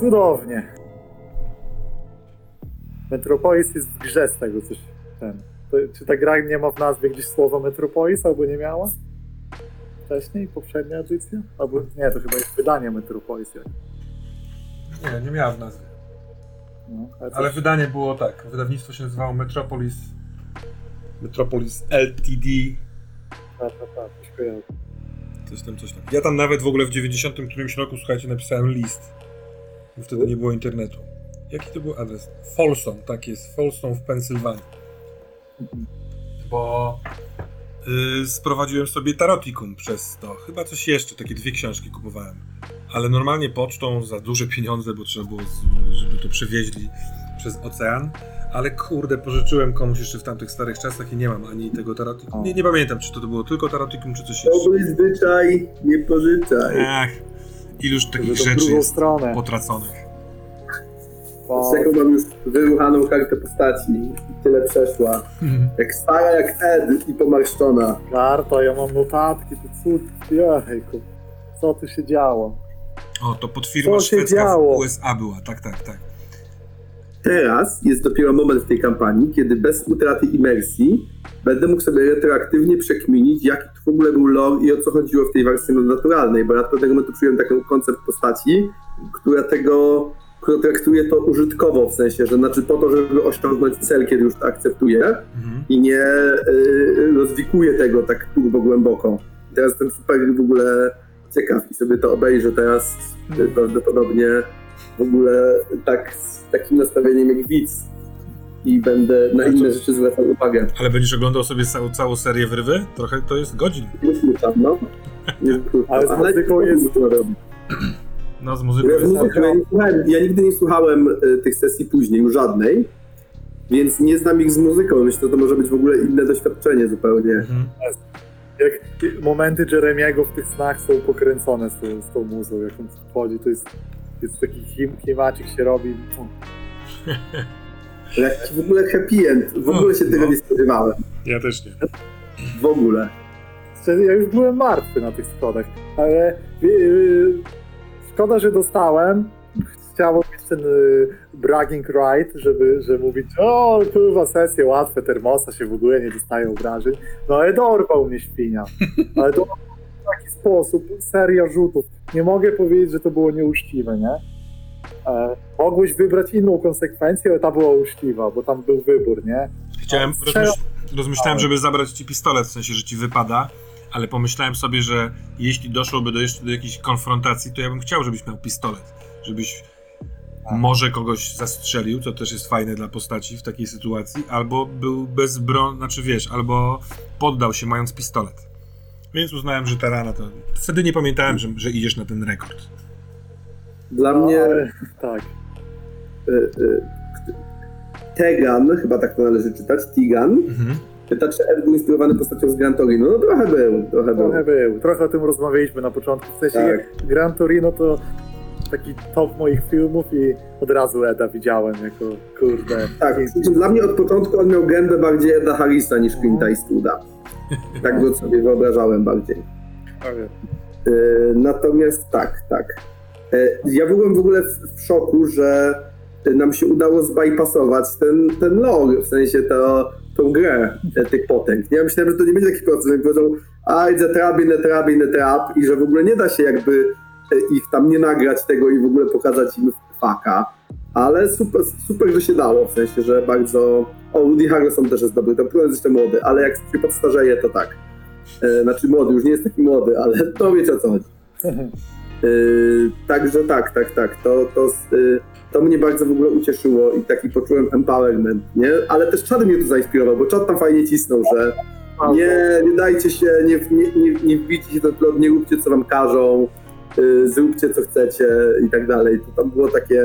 Cudownie. Metropolis jest w grze z tego coś ten. To, czy ta gra nie ma w nazwie gdzieś słowa Metropolis, albo nie miała? Wcześniej, poprzednia edycja? Albo nie, to chyba jest wydanie Metropolis. jak- Nie, nie miała w nazwie. No, ale, Ale wydanie było tak. Wydawnictwo się nazywało Metropolis. Metropolis LTD. tak, tak, tak, coś kojarzę. Coś tam, coś tam. Ja tam nawet w ogóle w 90 którymś roku, słuchajcie, napisałem list. Bo wtedy nie było internetu. Jaki to był adres? Folsom, tak jest. Folsom w Pensylwanii. Bo yy, sprowadziłem sobie Tarotikum przez to. Chyba coś jeszcze, takie dwie książki kupowałem. Ale normalnie pocztą za duże pieniądze, bo trzeba było, żeby to przewieźli przez ocean. Ale kurde, pożyczyłem komuś jeszcze w tamtych starych czasach i nie mam ani tego Tarotikum. Nie, nie pamiętam, czy to było tylko Tarotikum, czy coś jeszcze. Dobry zwyczaj, nie pożyczaj. Ach, iluż takich rzeczy jest stronę. potraconych. Bo, Z jaką mam już wyruchaną kartę postaci i tyle przeszła. Jak stara jak Ed i pomarszczona. karta, ja mam notatki, to cud, jejku. Co tu się działo? O, to Co się szwedzka działo? w USA była, tak, tak, tak. Teraz jest dopiero moment w tej kampanii, kiedy bez utraty imersji będę mógł sobie retroaktywnie przekminić, jaki to w ogóle był lore i o co chodziło w tej wersji naturalnej, bo ja do tego momentu przyjąłem taki koncept postaci, która tego, która traktuje to użytkowo, w sensie, że znaczy po to, żeby osiągnąć cel, kiedy już to akceptuje Mhm. i nie y, rozwikuje tego tak turbo głęboko. I teraz jestem super w ogóle ciekaw i sobie to obejrzę teraz y, prawdopodobnie w ogóle tak z takim nastawieniem jak widz i będę na Ale to- inne rzeczy zwracał uwagę. Ale będziesz oglądał sobie całą, całą serię wrywy? Trochę to jest godzin. Nie słucham, no. Nie. Ale z muzyką jest- to robi. No, z muzyką Ja, jest... muzykę, ja, nie słuchałem, ja nigdy nie słuchałem y, tych sesji później, już żadnej, więc nie znam ich z muzyką. Myślę, że to może być w ogóle inne doświadczenie zupełnie. Mhm. Jak momenty Jeremiego w tych snach są pokręcone z tą, z tą muzą, jak on wchodzi, to jest, jest taki kim, klimacik się robi. Jakiś w ogóle happy end. W ogóle się tego No. nie spodziewałem. Ja też nie. W ogóle. Ja już byłem martwy na tych schodach, ale yy, szkoda, że dostałem. Chciało mieć ten yy, bragging right, żeby, żeby mówić, o kurwa, sesje łatwe, termosa się w ogóle nie dostają obrażeń. No ale dorwał mnie świnia. Ale dorwał taki sposób, seria rzutów. Nie mogę powiedzieć, że to było nieuczciwe, nie? E, mogłeś wybrać inną konsekwencję, ale ta była uczciwa, bo tam był wybór, nie? Chciałem, Strzelam. rozmyśl, rozmyślałem, żeby zabrać ci pistolet, w sensie, że ci wypada, ale pomyślałem sobie, że jeśli doszłoby do jeszcze do jakiejś konfrontacji, to ja bym chciał, żebyś miał pistolet. Żebyś Tak. może kogoś zastrzelił, co też jest fajne dla postaci w takiej sytuacji, albo był bezbron, znaczy wiesz, albo poddał się mając pistolet. Więc uznałem, że ta rana to... Wtedy nie pamiętałem, że, że idziesz na ten rekord. Dla No, mnie ale, tak. y, y, Tegan, chyba tak to należy czytać, Tigan, Mhm. pyta, czy Ed był inspirowany postacią z Gran Torino. No trochę był, trochę był. Trochę był. Trochę o tym rozmawialiśmy na początku. W sensie Tak. jak Gran Torino to taki top moich filmów i od razu Eda widziałem jako kurde. Tak, i- dla mnie od początku on miał gębę bardziej Eda Harrisa niż Clint'a Eastwooda. Tak go sobie wyobrażałem bardziej. E, Natomiast tak, tak. E, Ja byłem w ogóle w, w szoku, że nam się udało zbypassować ten, ten lore, w sensie to, tą grę e, tych potęg. Ja myślałem, że to nie będzie taki proces, jak powiedzą a it's a trap, in a trap, in a trap i że w ogóle nie da się jakby ich tam nie nagrać tego i w ogóle pokazać im faka. Ale super, super, że się dało, w sensie, że bardzo... O, Woody Harrelson też jest dobry, to jest jeszcze młody, ale jak się podstarzeje, to tak. E, znaczy młody, już nie jest taki młody, ale to wiecie o co chodzi. Yy, także tak, tak, tak. To, to, yy, to mnie bardzo w ogóle ucieszyło i taki poczułem empowerment, nie? Ale też czad mnie to zainspirował, bo czad tam fajnie cisnął, że nie, nie dajcie się, nie, nie, nie, nie wbijcie się do plot, nie róbcie co wam każą, zróbcie co chcecie i tak dalej. To tam było takie...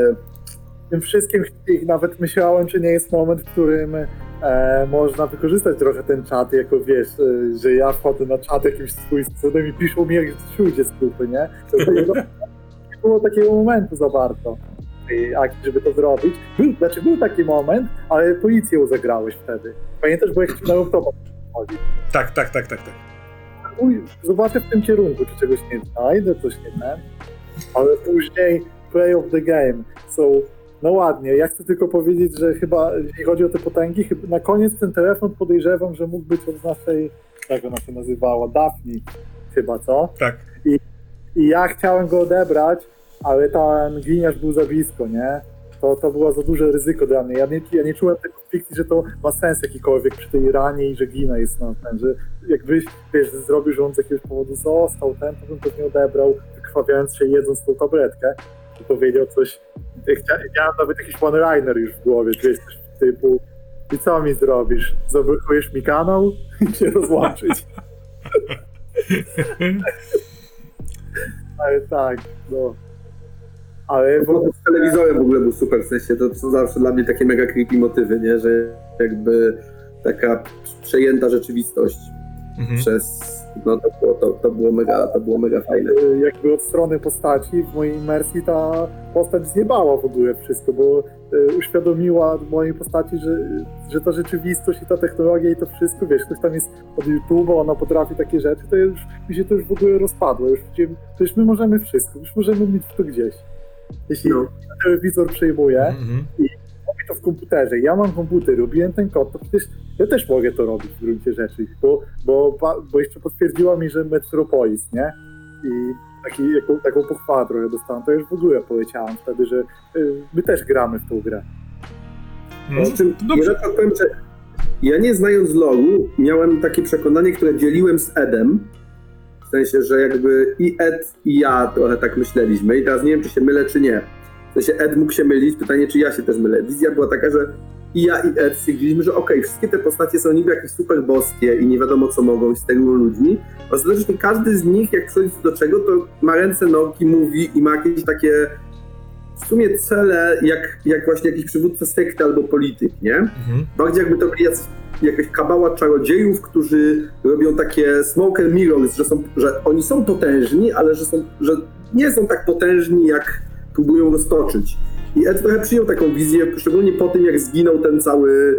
tym wszystkim ich nawet myślałem, czy nie jest moment, w którym e, można wykorzystać trochę ten czat, jako wiesz, e, że ja wchodzę na czat jakimś swój cudem i piszą mi jak ludzie z kupy, nie? To nie było takiego momentu za bardzo akcji, żeby to zrobić. Był, znaczy był taki moment, ale policję zagrałeś wtedy. Pamiętasz, bo jak ci na automat chodzi. Tak, tak, tak, tak, tak. Zobaczę w tym kierunku, czy czegoś nie znajdę, coś nie ten. Ale później, play of the game. So, no ładnie. Ja chcę tylko powiedzieć, że chyba, jeśli chodzi o te potęgi, chyba na koniec ten telefon podejrzewam, że mógł być od naszej, jak ona się nazywała, Daphne chyba, co? Tak. I ja chciałem go odebrać, ale ten gliniarz był za blisko, nie? To, to było za duże ryzyko dla mnie. Ja nie, ja nie czułem tej fikcji, że to ma sens jakikolwiek przy tej ranie i że glina jest na ten, że jakbyś, wiesz, zrobił, że on z jakiegoś powodu został ten, to bym to nie odebrał, wykrwawiając się jedząc tą tabletkę i powiedział coś, ja miałem nawet jakiś one-liner już w głowie, jest coś typu i co mi zrobisz? Zablokujesz mi kanał i się rozłączyć. Ale tak, no. Ale w ogóle Z telewizorem w ogóle był super, w sensie to są zawsze dla mnie takie mega creepy motywy, nie? Że jakby taka przejęta rzeczywistość Mhm. przez... No to było, to, to było mega, to było mega fajne. jakby od strony postaci w mojej imersji ta postać zjebała w ogóle wszystko, bo y, uświadomiła mojej postaci, że, że ta rzeczywistość i ta technologia i to wszystko, wiesz, ktoś tam jest od YouTube'a, ona potrafi takie rzeczy, to już mi się to już w ogóle rozpadło. Już, to już my możemy wszystko, już możemy mieć to gdzieś. Jeśli No. telewizor przejmuje, Mhm. robię to w komputerze, ja mam komputer, robiłem ten kod, to przecież ja też mogę to robić w gruncie rzeczy, bo, bo, bo jeszcze potwierdziła mi, że Metropolis, nie? I taki, jaką, taką pochwałę trochę dostałem, to już w ogóle powiedziałem wtedy, że y, my też gramy w tą grę. No, Przy czym to dobrze. ja powiem, że ja nie znając logu, miałem takie przekonanie, które dzieliłem z Edem. W sensie, że jakby i Ed, i ja trochę tak myśleliśmy. I teraz nie wiem, czy się mylę, czy nie. W sensie Ed mógł się mylić, pytanie, czy ja się też mylę. Wizja była taka, że i ja, i Ed stwierdziliśmy, że okej, wszystkie te postacie są niby jakieś super boskie i nie wiadomo co mogą i sterują ludźmi. Ostatecznie każdy z nich, jak przychodzi do czego, to ma ręce, nogi, mówi i ma jakieś takie w sumie cele, jak, jak właśnie jakiś przywódca sekty albo polityk, nie? Mhm. Bardziej jakby to byli jacyś, jakaś kabała czarodziejów, którzy robią takie smoke and mirrors, że, są, że oni są potężni, ale że, są, że nie są tak potężni, jak próbują roztoczyć. I Ed trochę przyjął taką wizję, szczególnie po tym, jak zginął ten cały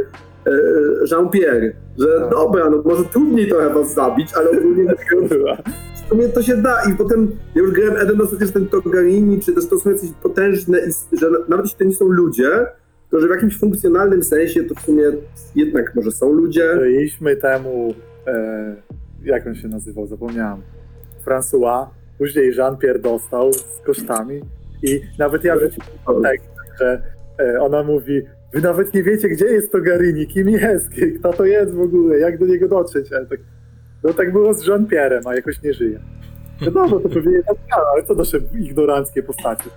e, Jean-Pierre, że Tak. dobra, no może trudniej trochę was zabić, ale ogólnie w sumie to się da i potem ja już grałem Eden na zasadzie, że ten Togarini, czy też to są jacyś potężne, że nawet jeśli to nie są ludzie, to że w jakimś funkcjonalnym sensie to w sumie jednak może są ludzie. Byliśmy temu, e, jak on się nazywał, zapomniałem, François, później Jean-Pierre dostał z kosztami i nawet ja wrzuciłem tekst, że e, ona mówi, wy nawet nie wiecie, gdzie jest to Garini, kim jest, kto to jest w ogóle, jak do niego dotrzeć. Ale tak, no tak było z Jean-Pierre'em, a jakoś nie żyje. Wiadomo, to pewnie jest ale co nasze ignoranckie postacie.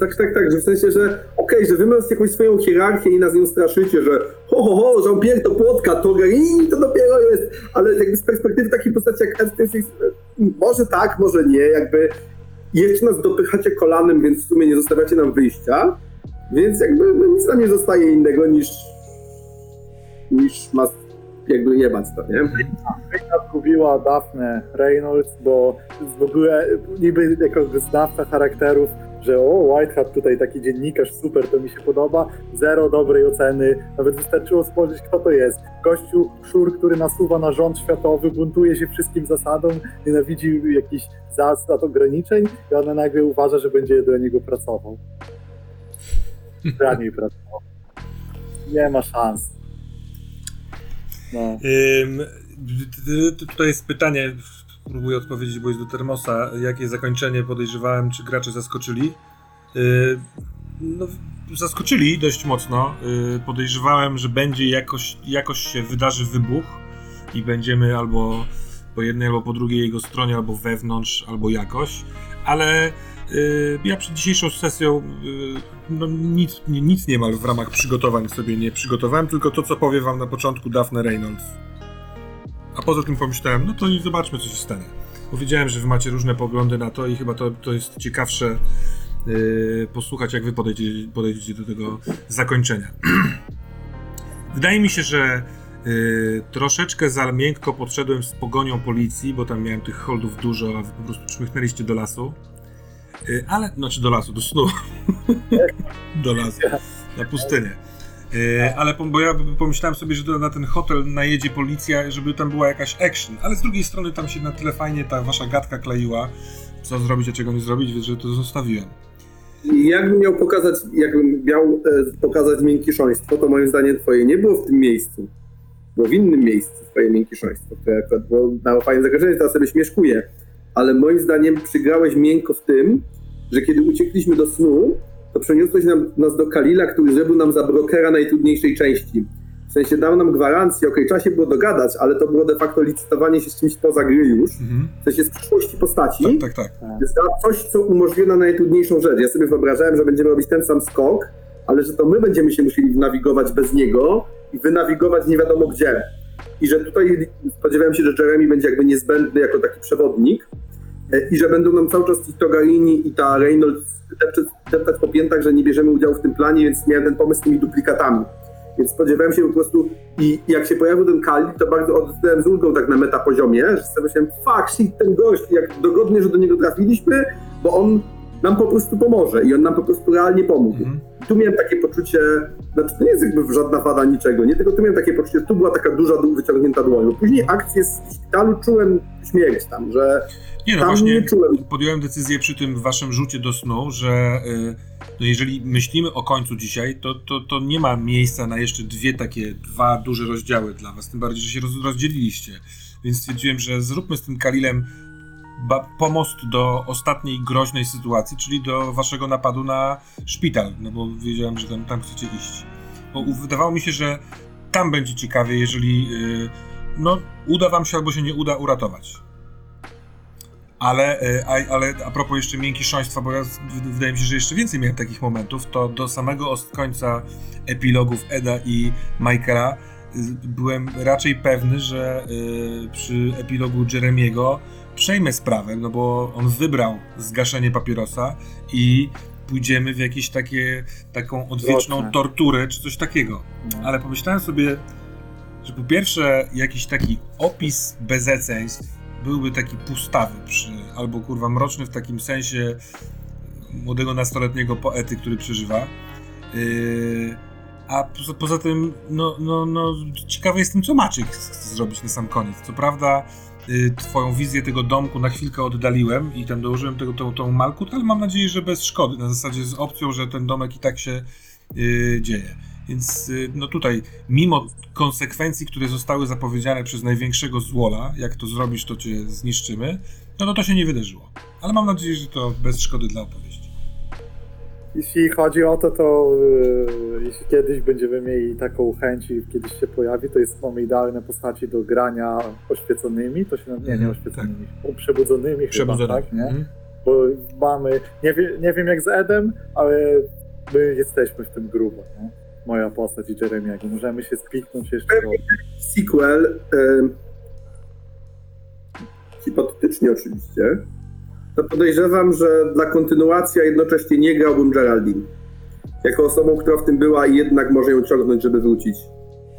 Tak, tak, tak, że w sensie, że okej, że wy macie jakąś swoją hierarchię i nas nią straszycie, że ho, ho, ho, Jean-Pierre to płotka, Togarini to dopiero jest, ale jakby z perspektywy takiej postaci jak to jest, może tak, może nie, jakby jeszcze nas dopychacie kolanem, więc w sumie nie zostawiacie nam wyjścia, więc jakby no, nic nam nie zostaje innego niż niż mas jakby jebać to, nie? Wojna zgubiła Daphne Reynolds, bo w ogóle niby jako znawca charakterów, że o, Whitehead tutaj taki dziennikarz, super, to mi się podoba, zero dobrej oceny, nawet wystarczyło spojrzeć, kto to jest. Gościu, szur, który nasuwa na rząd światowy, buntuje się wszystkim zasadom, nienawidzi jakichś zasad, ograniczeń i ona nagle uważa, że będzie dla niego pracował. Dla niej pracował. Nie ma szans. No. Ym, tutaj jest pytanie, próbuję odpowiedzieć, bo jest do termosa. Jakie zakończenie podejrzewałem, czy gracze zaskoczyli? Yy, no, zaskoczyli dość mocno. Yy, podejrzewałem, że będzie jakoś, jakoś się wydarzy wybuch i będziemy albo po jednej, albo po drugiej jego stronie, albo wewnątrz, albo jakoś. Ale yy, ja przed dzisiejszą sesją no, nic, nic niemal w ramach przygotowań sobie nie przygotowałem, tylko to, co powie wam na początku Daphne Reynolds. A poza tym pomyślałem, no to i zobaczmy, co się stanie. Bo wiedziałem, że wy macie różne poglądy na to i chyba to, to jest ciekawsze yy, posłuchać, jak wy podejdziecie, podejdziecie do tego zakończenia. Wydaje mi się, że yy, troszeczkę za miękko podszedłem z pogonią policji, bo tam miałem tych holdów dużo, a wy po prostu czmychnęliście do lasu. Yy, ale, znaczy do lasu, do snu. do lasu, na pustynię. Yy, ale bo ja pomyślałem sobie, że na ten hotel najedzie policja, żeby tam była jakaś action, ale z drugiej strony tam się na tyle fajnie ta wasza gadka kleiła, co zrobić, a czego nie zrobić, więc że to zostawiłem. Jakbym miał pokazać, jakbym miał e, pokazać miękiszoństwo, to moim zdaniem twoje nie było w tym miejscu. Było w innym miejscu twoje miękiszoństwo, które akurat było na fajne zagrożenie, teraz sobie śmieszkuję. Ale moim zdaniem przygrałeś miękko w tym, że kiedy uciekliśmy do snu, to przeniosłeś nam, nas do Kalila, który zrobił nam za brokera najtrudniejszej części. W sensie dał nam gwarancję, okej, trzeba się było dogadać, ale to było de facto licytowanie się z czymś poza gry już. Mhm. W sensie z przyszłości postaci. Tak, tak, tak. Jest to coś, co umożliwia najtrudniejszą rzecz. Ja sobie wyobrażałem, że będziemy robić ten sam skok, ale że to my będziemy się musieli nawigować bez niego i wynawigować nie wiadomo gdzie. I że tutaj spodziewałem się, że Jeremy będzie jakby niezbędny jako taki przewodnik i że będą nam cały czas ci Togarini i ta Reynolds deptać, deptać po piętach, że nie bierzemy udziału w tym planie, więc miałem ten pomysł z tymi duplikatami. Więc spodziewałem się po prostu i jak się pojawił ten Kali, to bardzo odstałem z ulgą tak na metapoziomie, że sobie myślałem, fuck, shit, ten gość, jak dogodnie, że do niego trafiliśmy, bo on nam po prostu pomoże i on nam po prostu realnie pomógł. Mhm. I tu miałem takie poczucie, znaczy to nie jest jakby żadna wada niczego, nie? Tylko tu miałem takie poczucie, że tu była taka duża, du- wyciągnięta dłoń. Bo później akcję w szpitalu czułem śmierć tam, że Nie no tam właśnie, nie czułem. podjąłem decyzję przy tym waszym rzucie do snu, że y, no jeżeli myślimy o końcu dzisiaj, to, to, to nie ma miejsca na jeszcze dwie takie, dwa duże rozdziały dla was, tym bardziej, że się roz, rozdzieliliście. Więc stwierdziłem, że zróbmy z tym Kalilem pomost do ostatniej groźnej sytuacji, czyli do waszego napadu na szpital, no bo wiedziałem, że tam, tam chcecie iść. Bo wydawało mi się, że tam będzie ciekawie, jeżeli y, no, uda wam się albo się nie uda uratować. Ale, e, a, ale a propos jeszcze miękiszoństwa, bo ja wydaje mi się, że jeszcze więcej miałem takich momentów, to do samego końca epilogów Eda i Michaela y, byłem raczej pewny, że y, przy epilogu Jeremiego przejmę sprawę, no bo on wybrał zgaszenie papierosa i pójdziemy w jakieś takie, taką odwieczną torturę czy coś takiego. Ale pomyślałem sobie, że po pierwsze jakiś taki opis bezeceństw byłby taki pustawy przy, albo kurwa mroczny w takim sensie młodego nastoletniego poety, który przeżywa. Yy, a poza, poza tym, no, no, no, ciekawy jestem, co Maciek chce zrobić na sam koniec. Co prawda, twoją wizję tego domku na chwilkę oddaliłem i tam dołożyłem tego, tą, tą ale mam nadzieję, że bez szkody. Na zasadzie z opcją, że ten domek i tak się yy, dzieje. Więc y, no tutaj, mimo konsekwencji, które zostały zapowiedziane przez największego złola, jak to zrobisz, to cię zniszczymy, no, no to się nie wydarzyło. Ale mam nadzieję, że to bez szkody dla opowieści. Jeśli chodzi o to, to yy, jeśli kiedyś będziemy mieli taką chęć i kiedyś się pojawi, to jest, mamy idealne postaci do grania oświeconymi, to się nie, nie Mhm, oświeconymi, tak. przebudzonymi Przebudzony. chyba, tak, nie? Mhm. Bo mamy, nie, wie, nie wiem jak z Edem, ale my jesteśmy w tym grubo, nie? Moja postać i Jeremiego. Możemy się spiknąć jeszcze do... sequel, em, hipotetycznie oczywiście, to podejrzewam, że dla kontynuacji a jednocześnie nie grałbym Geraldine. Jako osobą, która w tym była i jednak może ją ciągnąć, żeby wrócić.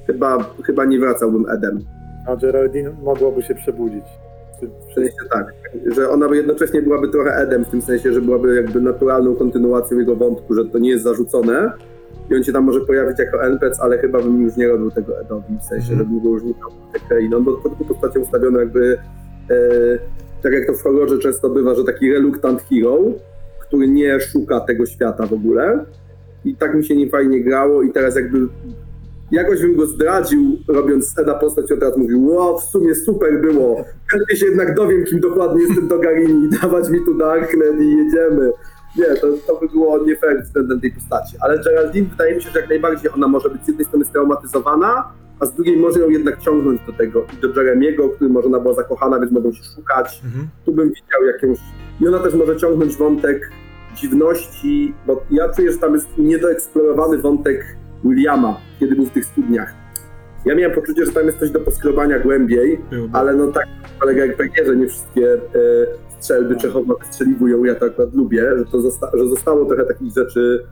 Chyba, chyba nie wracałbym Edem. A Geraldine mogłoby się przebudzić. W sensie tak, że ona by jednocześnie byłaby trochę Edem, w tym sensie, że byłaby jakby naturalną kontynuacją jego wątku, że to nie jest zarzucone i on się tam może pojawić jako NPC, ale chyba bym już nie robił tego Edowi, w sensie, Mhm. że bym go już nie miał takiej, no bo po prostu postacią ustawioną jakby e, tak jak to w horrorze często bywa, że taki reluctant hero, który nie szuka tego świata w ogóle i tak mi się nie fajnie grało i teraz jakby jakoś bym go zdradził, robiąc Eda postać, on teraz mówił, wow, w sumie super było, chętnie się jednak dowiem, kim dokładnie jestem Dogarini, dawać mi tu Darknet i jedziemy. Nie, to, to by było nie fair względem tej postaci. Ale Geraldine wydaje mi się, że jak najbardziej ona może być z jednej strony straumatyzowana, a z drugiej może ją jednak ciągnąć do tego i do Jeremiego, o którym może ona była zakochana, więc mogą się szukać. Mhm. Tu bym widział jakąś... I ona też może ciągnąć wątek dziwności, bo ja czuję, że tam jest niedoeksplorowany wątek Williama, kiedy był w tych studniach. Ja miałem poczucie, że tam jest coś do poskrobania głębiej, Byłby. ale no tak polega RPG, że nie wszystkie e, strzelby Czechowa wystrzeliwują, ja to akurat lubię, że, to zosta- że zostało trochę takich rzeczy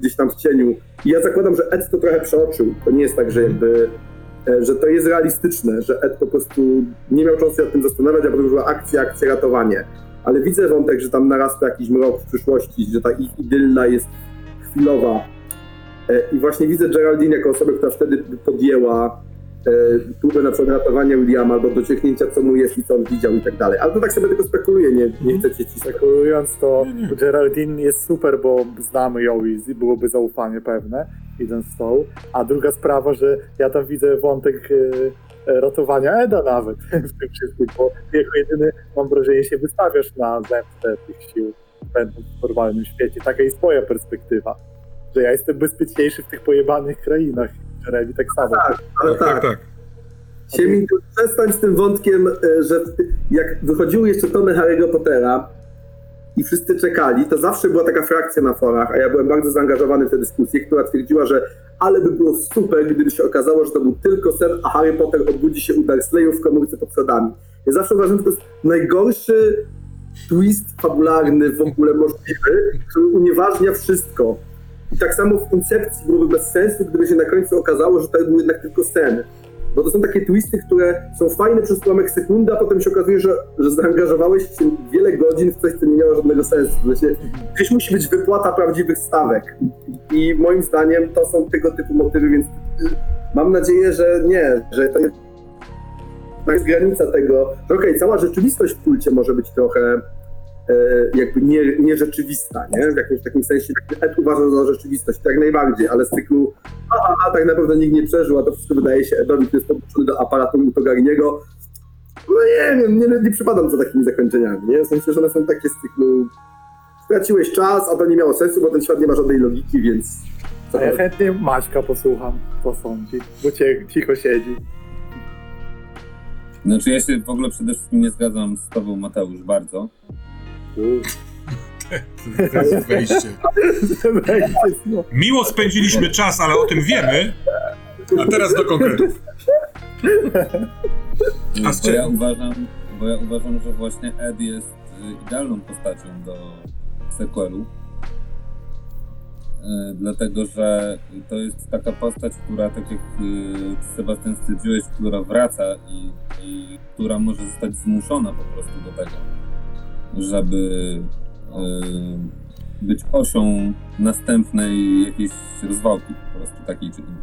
gdzieś tam w cieniu. I ja zakładam, że Ed to trochę przeoczył. To nie jest tak, że jakby, że to jest realistyczne, że Ed po prostu nie miał czasu się nad tym zastanawiać, a potem była akcja, akcja, ratowanie. Ale widzę wątek, że tam narasta jakiś mrok w przyszłości, że ta ich idylla jest chwilowa. E, I właśnie widzę Geraldine jako osobę, która wtedy podjęła e, próbę na przykład ratowania Williama albo docieknięcia, co mu jest i co on widział i tak dalej. Ale to tak sobie tylko spekuluję, nie, nie chcę cię cisnąć. Spekulując to, Geraldine jest super, bo znamy ją i byłoby zaufanie pewne, idąc z tą. A druga sprawa, że ja tam widzę wątek e, ratowania Eda nawet w tym wszystkim, bo ty jako jedyny mam wrażenie się wystawiasz na zemstę tych sił, będąc w normalnym świecie. Taka jest moja perspektywa, że ja jestem bezpieczniejszy w tych pojebanych krainach. Jeremy tak samo. Tak, ale Tak, tak, tak. Siemi, przestań z tym wątkiem, e, że jak wychodziły jeszcze tomy Harry'ego Pottera i wszyscy czekali, to zawsze była taka frakcja na forach, a ja byłem bardzo zaangażowany w tę dyskusję, która twierdziła, że ale by było super, gdyby się okazało, że to był tylko sen, a Harry Potter obudzi się u Dursleyów w komórce pod schodami. Ja zawsze uważam, że to jest najgorszy twist fabularny w ogóle możliwy, który unieważnia wszystko. I tak samo w koncepcji byłoby bez sensu, gdyby się na końcu okazało, że to był jednak tylko sen. Bo to są takie twisty, które są fajne przez ułamek sekundy, a potem się okazuje, że, że zaangażowałeś się wiele godzin w coś, co nie miało żadnego sensu. Sensie, gdzieś musi być wypłata prawdziwych stawek. I moim zdaniem to są tego typu motywy, więc mam nadzieję, że nie, że to jest, granica tego, że okej, cała rzeczywistość w kulcie może być trochę jakby nie, nierzeczywista, nie? W jakimś takim sensie Ed uważa za rzeczywistość, tak najbardziej, ale z cyklu a, a tak naprawdę nikt nie przeżył, a to wszystko wydaje się Edowi, który jest podłączony do aparatu Utogarniego. No nie wiem, nie, nie przypadam za takimi zakończeniami, nie? W sensie, że one są takie z cyklu straciłeś czas, a to nie miało sensu, bo ten świat nie ma żadnej logiki, więc... A ja chętnie Maćka posłucham, co sądzi, bo cię cicho siedzi. Znaczy ja się w ogóle przede wszystkim nie zgadzam z tobą, Mateusz, bardzo. To jest wejście. Miło spędziliśmy czas, ale o tym wiemy. A teraz do konkretów. A z Bo ja czym? uważam, bo ja uważam, że właśnie Ed jest y, idealną postacią do sequelu. Y, Dlatego, że to jest taka postać, która, tak jak y, Sebastian stwierdziłeś, która wraca i, i która może zostać zmuszona po prostu do tego, żeby y, być osią następnej jakiejś rozwałki po prostu takiej czy innej.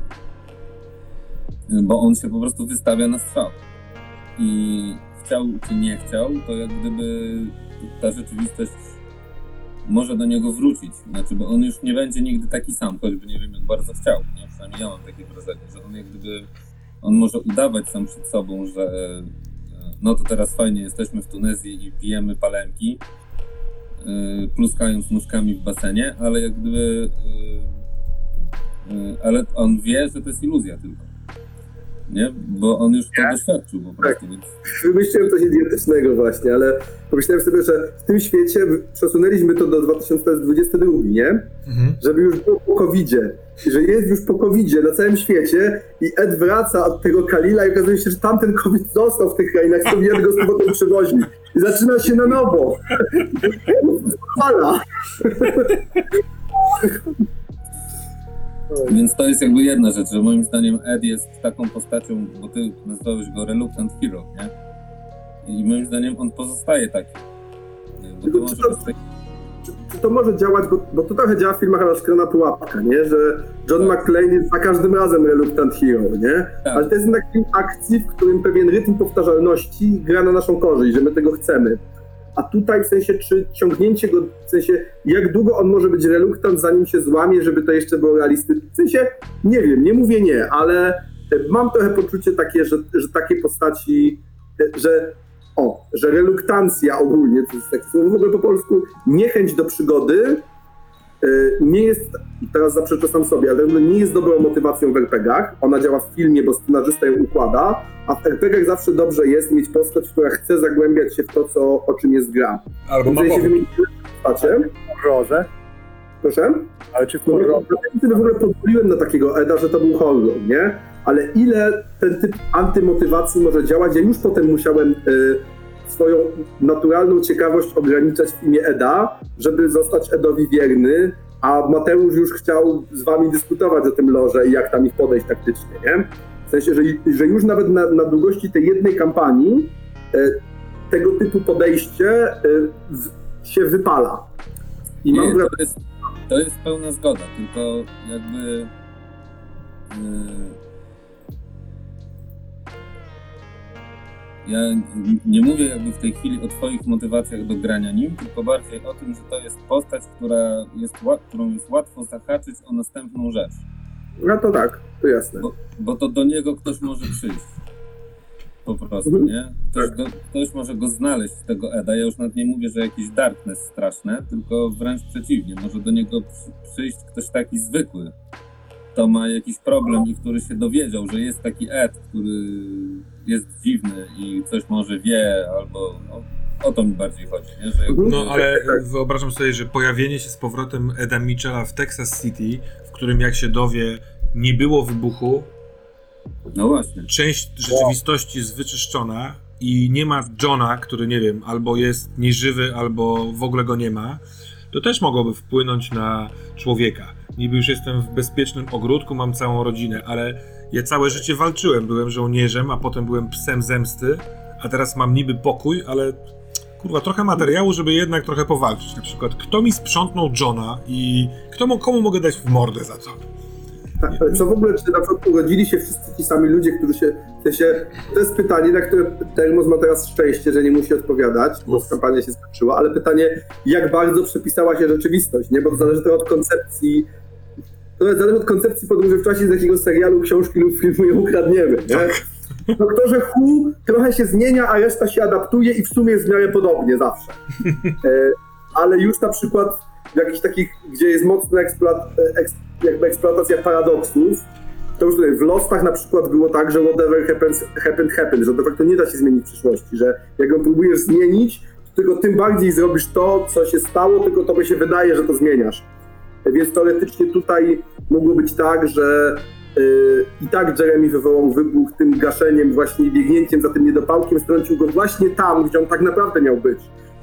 Bo on się po prostu wystawia na strzał. I chciał czy nie chciał, to jak gdyby ta rzeczywistość może do niego wrócić. Znaczy, bo on już nie będzie nigdy taki sam, choćby nie wiem jak bardzo chciał. Nie? Przynajmniej ja mam takie wrażenie, że on jak gdyby on może udawać sam przed sobą, że e, no to teraz fajnie jesteśmy w Tunezji i pijemy palemki, e, pluskając nóżkami w basenie, ale jak gdyby e, e, ale on wie, że to jest iluzja tylko. Nie? Bo on już to doświadczył po prostu, więc Wymyśliłem coś idiotycznego właśnie, ale pomyślałem sobie, że w tym świecie przesunęliśmy to do 2022, nie? Mhm. żeby już było po covidzie. I że jest już po covidzie na całym świecie i Ed wraca od tego Kalila i okazuje się, że tamten covid został w tych krainach, sobie Ed go z powrotem przywozi. I zaczyna się na nowo. Fala. Więc to jest jakby jedna rzecz, że moim zdaniem Ed jest taką postacią, bo ty nazwałeś go Reluctant Hero, nie? I moim zdaniem on pozostaje taki. Bo to może być taki, Czy, to może działać, bo, bo to trochę działa w filmach na szklana pułapka, nie? Że John Tak. McClane jest za każdym razem Reluctant Hero, nie? Tak. Ale to jest jednak film akcji, w którym pewien rytm powtarzalności gra na naszą korzyść, że my tego chcemy. A tutaj w sensie, czy ciągnięcie go, w sensie, jak długo on może być reluktant, zanim się złamie, żeby to jeszcze było realistyczne. W sensie, nie wiem, nie mówię nie, ale mam trochę poczucie takie, że, że takie postaci, że o, że reluktancja ogólnie, to jest takie słowo w ogóle po polsku, niechęć do przygody e, nie jest, teraz zaprzeczę sam sobie, ale nie jest dobrą motywacją w RPGach. Ona działa w filmie, bo scenarzysta ją układa, a w RPGach zawsze dobrze jest mieć postać, która chce zagłębiać się w to, co, o czym jest gra. Albo ma się postacie. W horrorze, Proszę? ale czy w No, horrorze? ja w ogóle pozwoliłem na takiego Eda, że to był horror, nie? Ale ile ten typ antymotywacji może działać? Ja już potem musiałem y, swoją naturalną ciekawość ograniczać w imię Eda, żeby zostać Edowi wierny, a Mateusz już chciał z wami dyskutować o tym lorze i jak tam ich podejść taktycznie, nie? W sensie, że, że już nawet na, na długości tej jednej kampanii y, tego typu podejście y, się wypala. I mam nie, to jest, to jest pełna zgoda, tylko jakby. Ja nie mówię jakby w tej chwili o Twoich motywacjach do grania nim, tylko bardziej o tym, że to jest postać, która jest, którą jest łatwo zahaczyć o następną rzecz. No to tak, to jasne. Bo, bo to do niego ktoś może przyjść. Po prostu, Mhm. nie? Ktoś, go, ktoś może go znaleźć, tego Eda. Ja już nawet nie mówię, że jakiś darkness straszne, tylko wręcz przeciwnie. Może do niego przy, przyjść ktoś taki zwykły, kto ma jakiś problem i który się dowiedział, że jest taki Ed, który jest dziwny i coś może wie, albo no, o to mi bardziej chodzi, nie? Że jakby, No ale wyobrażam sobie, że pojawienie się z powrotem Eda Mitchella w Texas City, w którym jak się dowie, nie było wybuchu, no właśnie. część rzeczywistości jest wyczyszczona i nie ma Johna, który nie wiem, albo jest nieżywy, albo w ogóle go nie ma, to też mogłoby wpłynąć na człowieka. Niby już jestem w bezpiecznym ogródku, mam całą rodzinę, ale ja całe życie walczyłem. Byłem żołnierzem, a potem byłem psem zemsty, a teraz mam niby pokój, ale kurwa, trochę materiału, żeby jednak trochę powalczyć. Na przykład, kto mi sprzątnął Johna i kto, komu mogę dać w mordę za co? Tak, ale co w ogóle, czy na przykład urodzili się wszyscy ci sami ludzie, którzy się, sensie, to jest pytanie, na które Termos ma teraz szczęście, że nie musi odpowiadać, bo kampania się skończyła, ale pytanie, jak bardzo przepisała się rzeczywistość, nie? Bo to zależy to od koncepcji, to zależy od koncepcji podróży w czasie, z jakiego serialu, książki lub filmu ją ukradniemy, nie? W Doktorze Hu trochę się zmienia, a reszta się adaptuje i w sumie jest w miarę podobnie zawsze. E, ale już na przykład w jakichś takich, gdzie jest mocna eksploat, eksploatacja paradoksów, to już tutaj w Lostach na przykład było tak, że whatever happens, happened, happened, że de facto nie da się zmienić przyszłości, że jak ją próbujesz zmienić, to tylko tym bardziej zrobisz to, co się stało, tylko tobie się wydaje, że to zmieniasz. Więc teoretycznie tutaj mogło być tak, że yy, i tak Jeremy wywołał wybuch tym gaszeniem, właśnie biegnięciem za tym niedopałkiem, strącił go właśnie tam, gdzie on tak naprawdę miał być.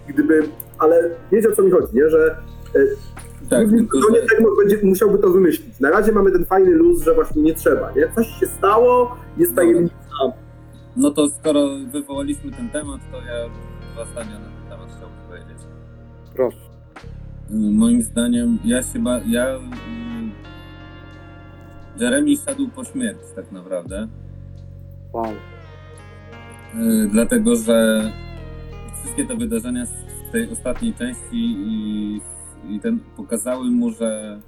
Gdyby, ale wiecie o co mi chodzi, nie? Że yy, Tak, tylko że, Egmont będzie musiałby to wymyślić. Na razie mamy ten fajny luz, że właśnie nie trzeba, nie? Coś się stało, jest tajemnica. no to skoro wywołaliśmy ten temat, to ja dwa zdania na ten temat chciałbym powiedzieć. Proszę. Moim zdaniem, ja się ba- ja. y, Jeremy szedł po śmierci, tak naprawdę. Wow. Y, Dlatego, że wszystkie te wydarzenia z tej ostatniej części i, i ten pokazały mu, że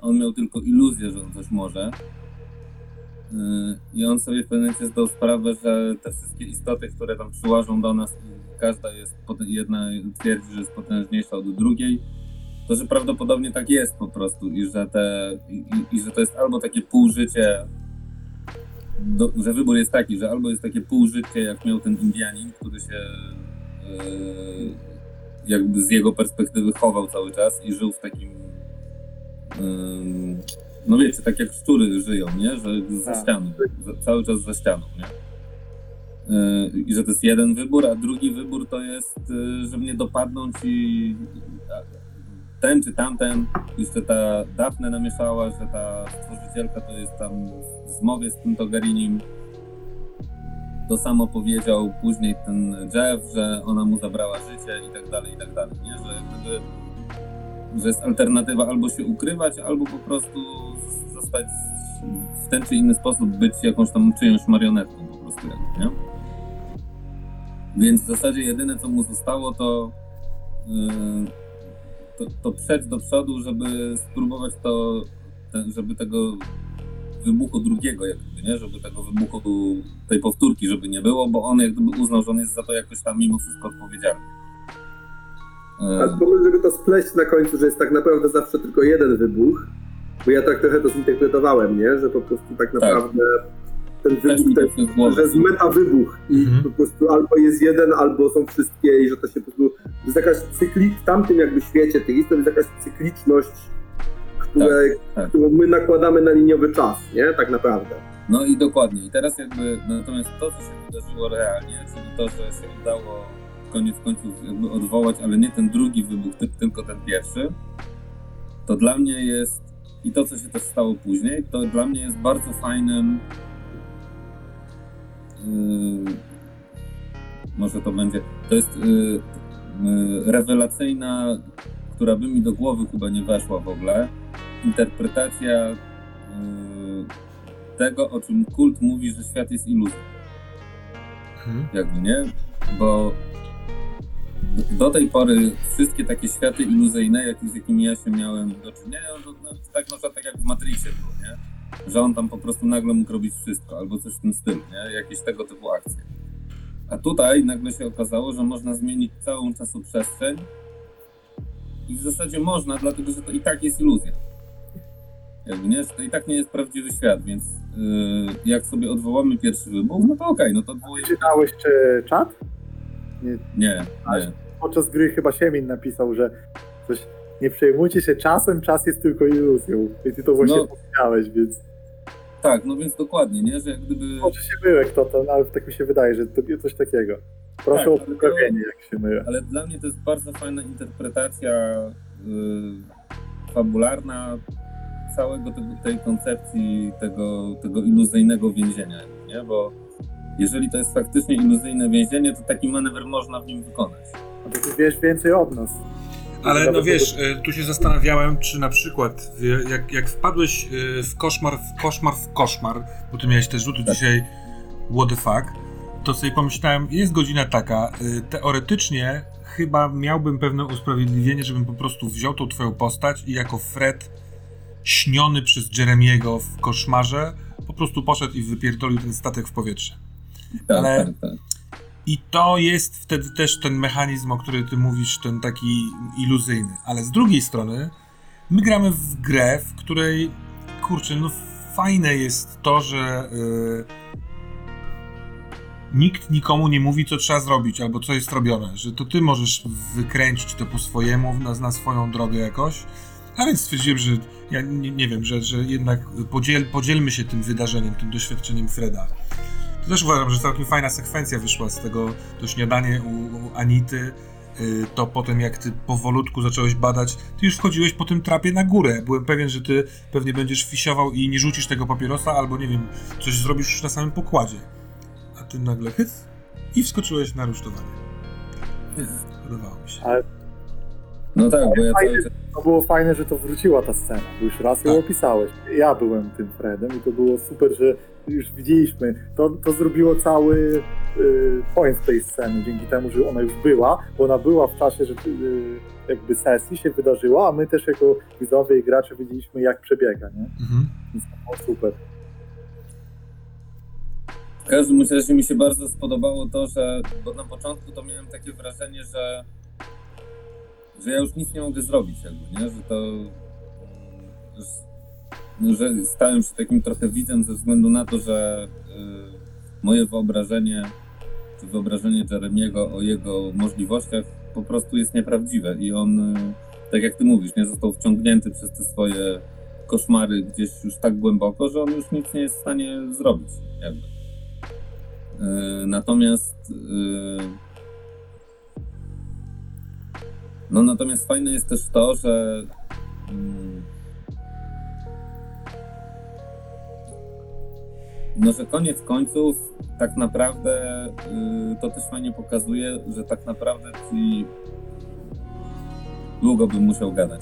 on miał tylko iluzję, że on coś może. Y, I on sobie w pewnym momencie zdał sprawę, że te wszystkie istoty, które tam przyłażą do nas, każda jest, jedna twierdzi, że jest potężniejsza od drugiej, to że prawdopodobnie tak jest po prostu i że, te, i, i, że to jest albo takie półżycie, do, że wybór jest taki, że albo jest takie półżycie, jak miał ten Indianin, który się yy, jakby z jego perspektywy chował cały czas i żył w takim yy, no wiecie, tak jak szczury żyją, nie? Że za Tak. ścianą, cały czas za ścianą, nie? Yy, I że to jest jeden wybór, a drugi wybór to jest, yy, że mnie dopadną ci ten czy tamten, jeszcze ta Daphne namieszała, że ta stworzycielka to jest tam w zmowie z tym Togarinim. To samo powiedział później ten Jeff, że ona mu zabrała życie i tak dalej, i tak dalej, nie? Że gdyby, że jest alternatywa albo się ukrywać, albo po prostu zostać w ten czy inny sposób być jakąś tam czyjąś marionetką po prostu, jakby, nie? Więc w zasadzie jedyne co mu zostało to yy, to, to przejść do przodu, żeby spróbować to, te, żeby tego wybuchu drugiego, jakby, nie? Żeby tego wybuchu tej powtórki, żeby nie było, bo on jak gdyby uznał, że on jest za to jakoś tam mimo wszystko odpowiedzialny. A E, pomysł, żeby to spleść na końcu, że jest tak naprawdę zawsze tylko jeden wybuch, bo ja tak trochę to zinterpretowałem, nie? Że po prostu tak naprawdę ten wybuch, ten, tak że jest meta wybuch i Mhm. po prostu albo jest jeden, albo są wszystkie i że to się po prostu, to jest jakaś cykli, w tamtym jakby świecie tych to jest jakaś cykliczność, które, tak. którą my nakładamy na liniowy czas, nie? Tak naprawdę. No i dokładnie. I teraz jakby, natomiast to, co się wydarzyło realnie, czyli to, że się udało koniec końców jakby odwołać, ale nie ten drugi wybuch, ty- tylko ten pierwszy, to dla mnie jest, i to, co się też stało później, to dla mnie jest bardzo fajnym może to będzie, to jest yy, yy, rewelacyjna która by mi do głowy chyba nie weszła w ogóle. Interpretacja y, tego, o czym kult mówi, że świat jest iluzją. Mhm. Jakby nie? Bo do- tej pory wszystkie takie światy iluzyjne, jak, z jakimi ja się miałem do czynienia, no, no, tak przykład tak jak w Matrixie było, nie? Że on tam po prostu nagle mógł robić wszystko, albo coś w tym stylu, nie? Jakieś tego typu akcje. A tutaj nagle się okazało, że można zmienić całą czasoprzestrzeń i w zasadzie można, dlatego że to i tak jest iluzja. Jakby nie, to i tak nie jest prawdziwy świat, więc yy, jak sobie odwołamy pierwszy wybuch, no to okej, no to odwołujemy. Czytałeś czy czat? Nie, nie. Podczas gry chyba Siemin napisał, że coś nie przejmujcie się czasem, czas jest tylko iluzją. I ty to właśnie No. powiedziałeś, więc Tak, no więc dokładnie, nie, że jak gdyby... może się myłek to, to ale tak mi się wydaje, że to coś takiego. Proszę Tak, o to- poprawienie, jak się myję. Ale dla mnie to jest bardzo fajna interpretacja yy, fabularna całego tego, tej koncepcji tego, tego iluzyjnego więzienia, nie? Bo jeżeli to jest faktycznie iluzyjne więzienie, to taki manewr można w nim wykonać. No to ty wiesz więcej od nas. Ale no wiesz, tego- y, tu się zastanawiałem, czy na przykład y, jak, jak wpadłeś y, w koszmar, w koszmar, w koszmar, bo ty miałeś też rzuty Tak. dzisiaj what the fuck, to sobie pomyślałem, jest godzina taka, teoretycznie chyba miałbym pewne usprawiedliwienie, żebym po prostu wziął tą twoją postać i jako Fred śniony przez Jeremiego w koszmarze po prostu poszedł i wypierdolił ten statek w powietrze. Tak, Ale- tak, tak. I to jest wtedy też ten mechanizm, o którym ty mówisz, ten taki iluzyjny. Ale z drugiej strony, my gramy w grę, w której, kurczę, no fajne jest to, że y, nikt nikomu nie mówi, co trzeba zrobić, albo co jest robione. Że to ty możesz wykręcić to po swojemu, na, na swoją drogę jakoś. A więc stwierdziłem, że ja nie, nie wiem, że, że jednak podziel, podzielmy się tym wydarzeniem, tym doświadczeniem Freda. To też uważam, że całkiem fajna sekwencja wyszła z tego, to śniadanie u, u Anity, y, to potem jak ty powolutku zacząłeś badać, ty już wchodziłeś po tym trapie na górę. Byłem pewien, że ty pewnie będziesz fisiował i nie rzucisz tego papierosa, albo nie wiem, coś zrobisz już na samym pokładzie. A ty nagle hyc i wskoczyłeś na rusztowanie. Podobało mi się. No tak, bo ja Fajne, cały czas... to było fajne, że to wróciła ta scena, bo już raz ją Tak. opisałeś. Ja byłem tym Fredem i to było super, że już widzieliśmy. To, to zrobiło cały y, point tej sceny, dzięki temu, że ona już była, bo ona była w czasie że, y, jakby sesji, się wydarzyła, a my też jako widzowie i gracze widzieliśmy, jak przebiega, nie? Mhm. Więc to było super. W każdym razie mi się bardzo spodobało to, że bo na początku to miałem takie wrażenie, że, że ja już nic nie mogę zrobić jakby, nie? Że to że, że stałem się takim trochę widzem ze względu na to, że y, moje wyobrażenie czy wyobrażenie Jeremiego o jego możliwościach po prostu jest nieprawdziwe i on, y, tak jak ty mówisz, nie został wciągnięty przez te swoje koszmary gdzieś już tak głęboko, że on już nic nie jest w stanie zrobić jakby. E, Natomiast no natomiast fajne jest też to, że mm, no, że koniec końców tak naprawdę y, to też fajnie pokazuje, że tak naprawdę ci długo bym musiał gadać.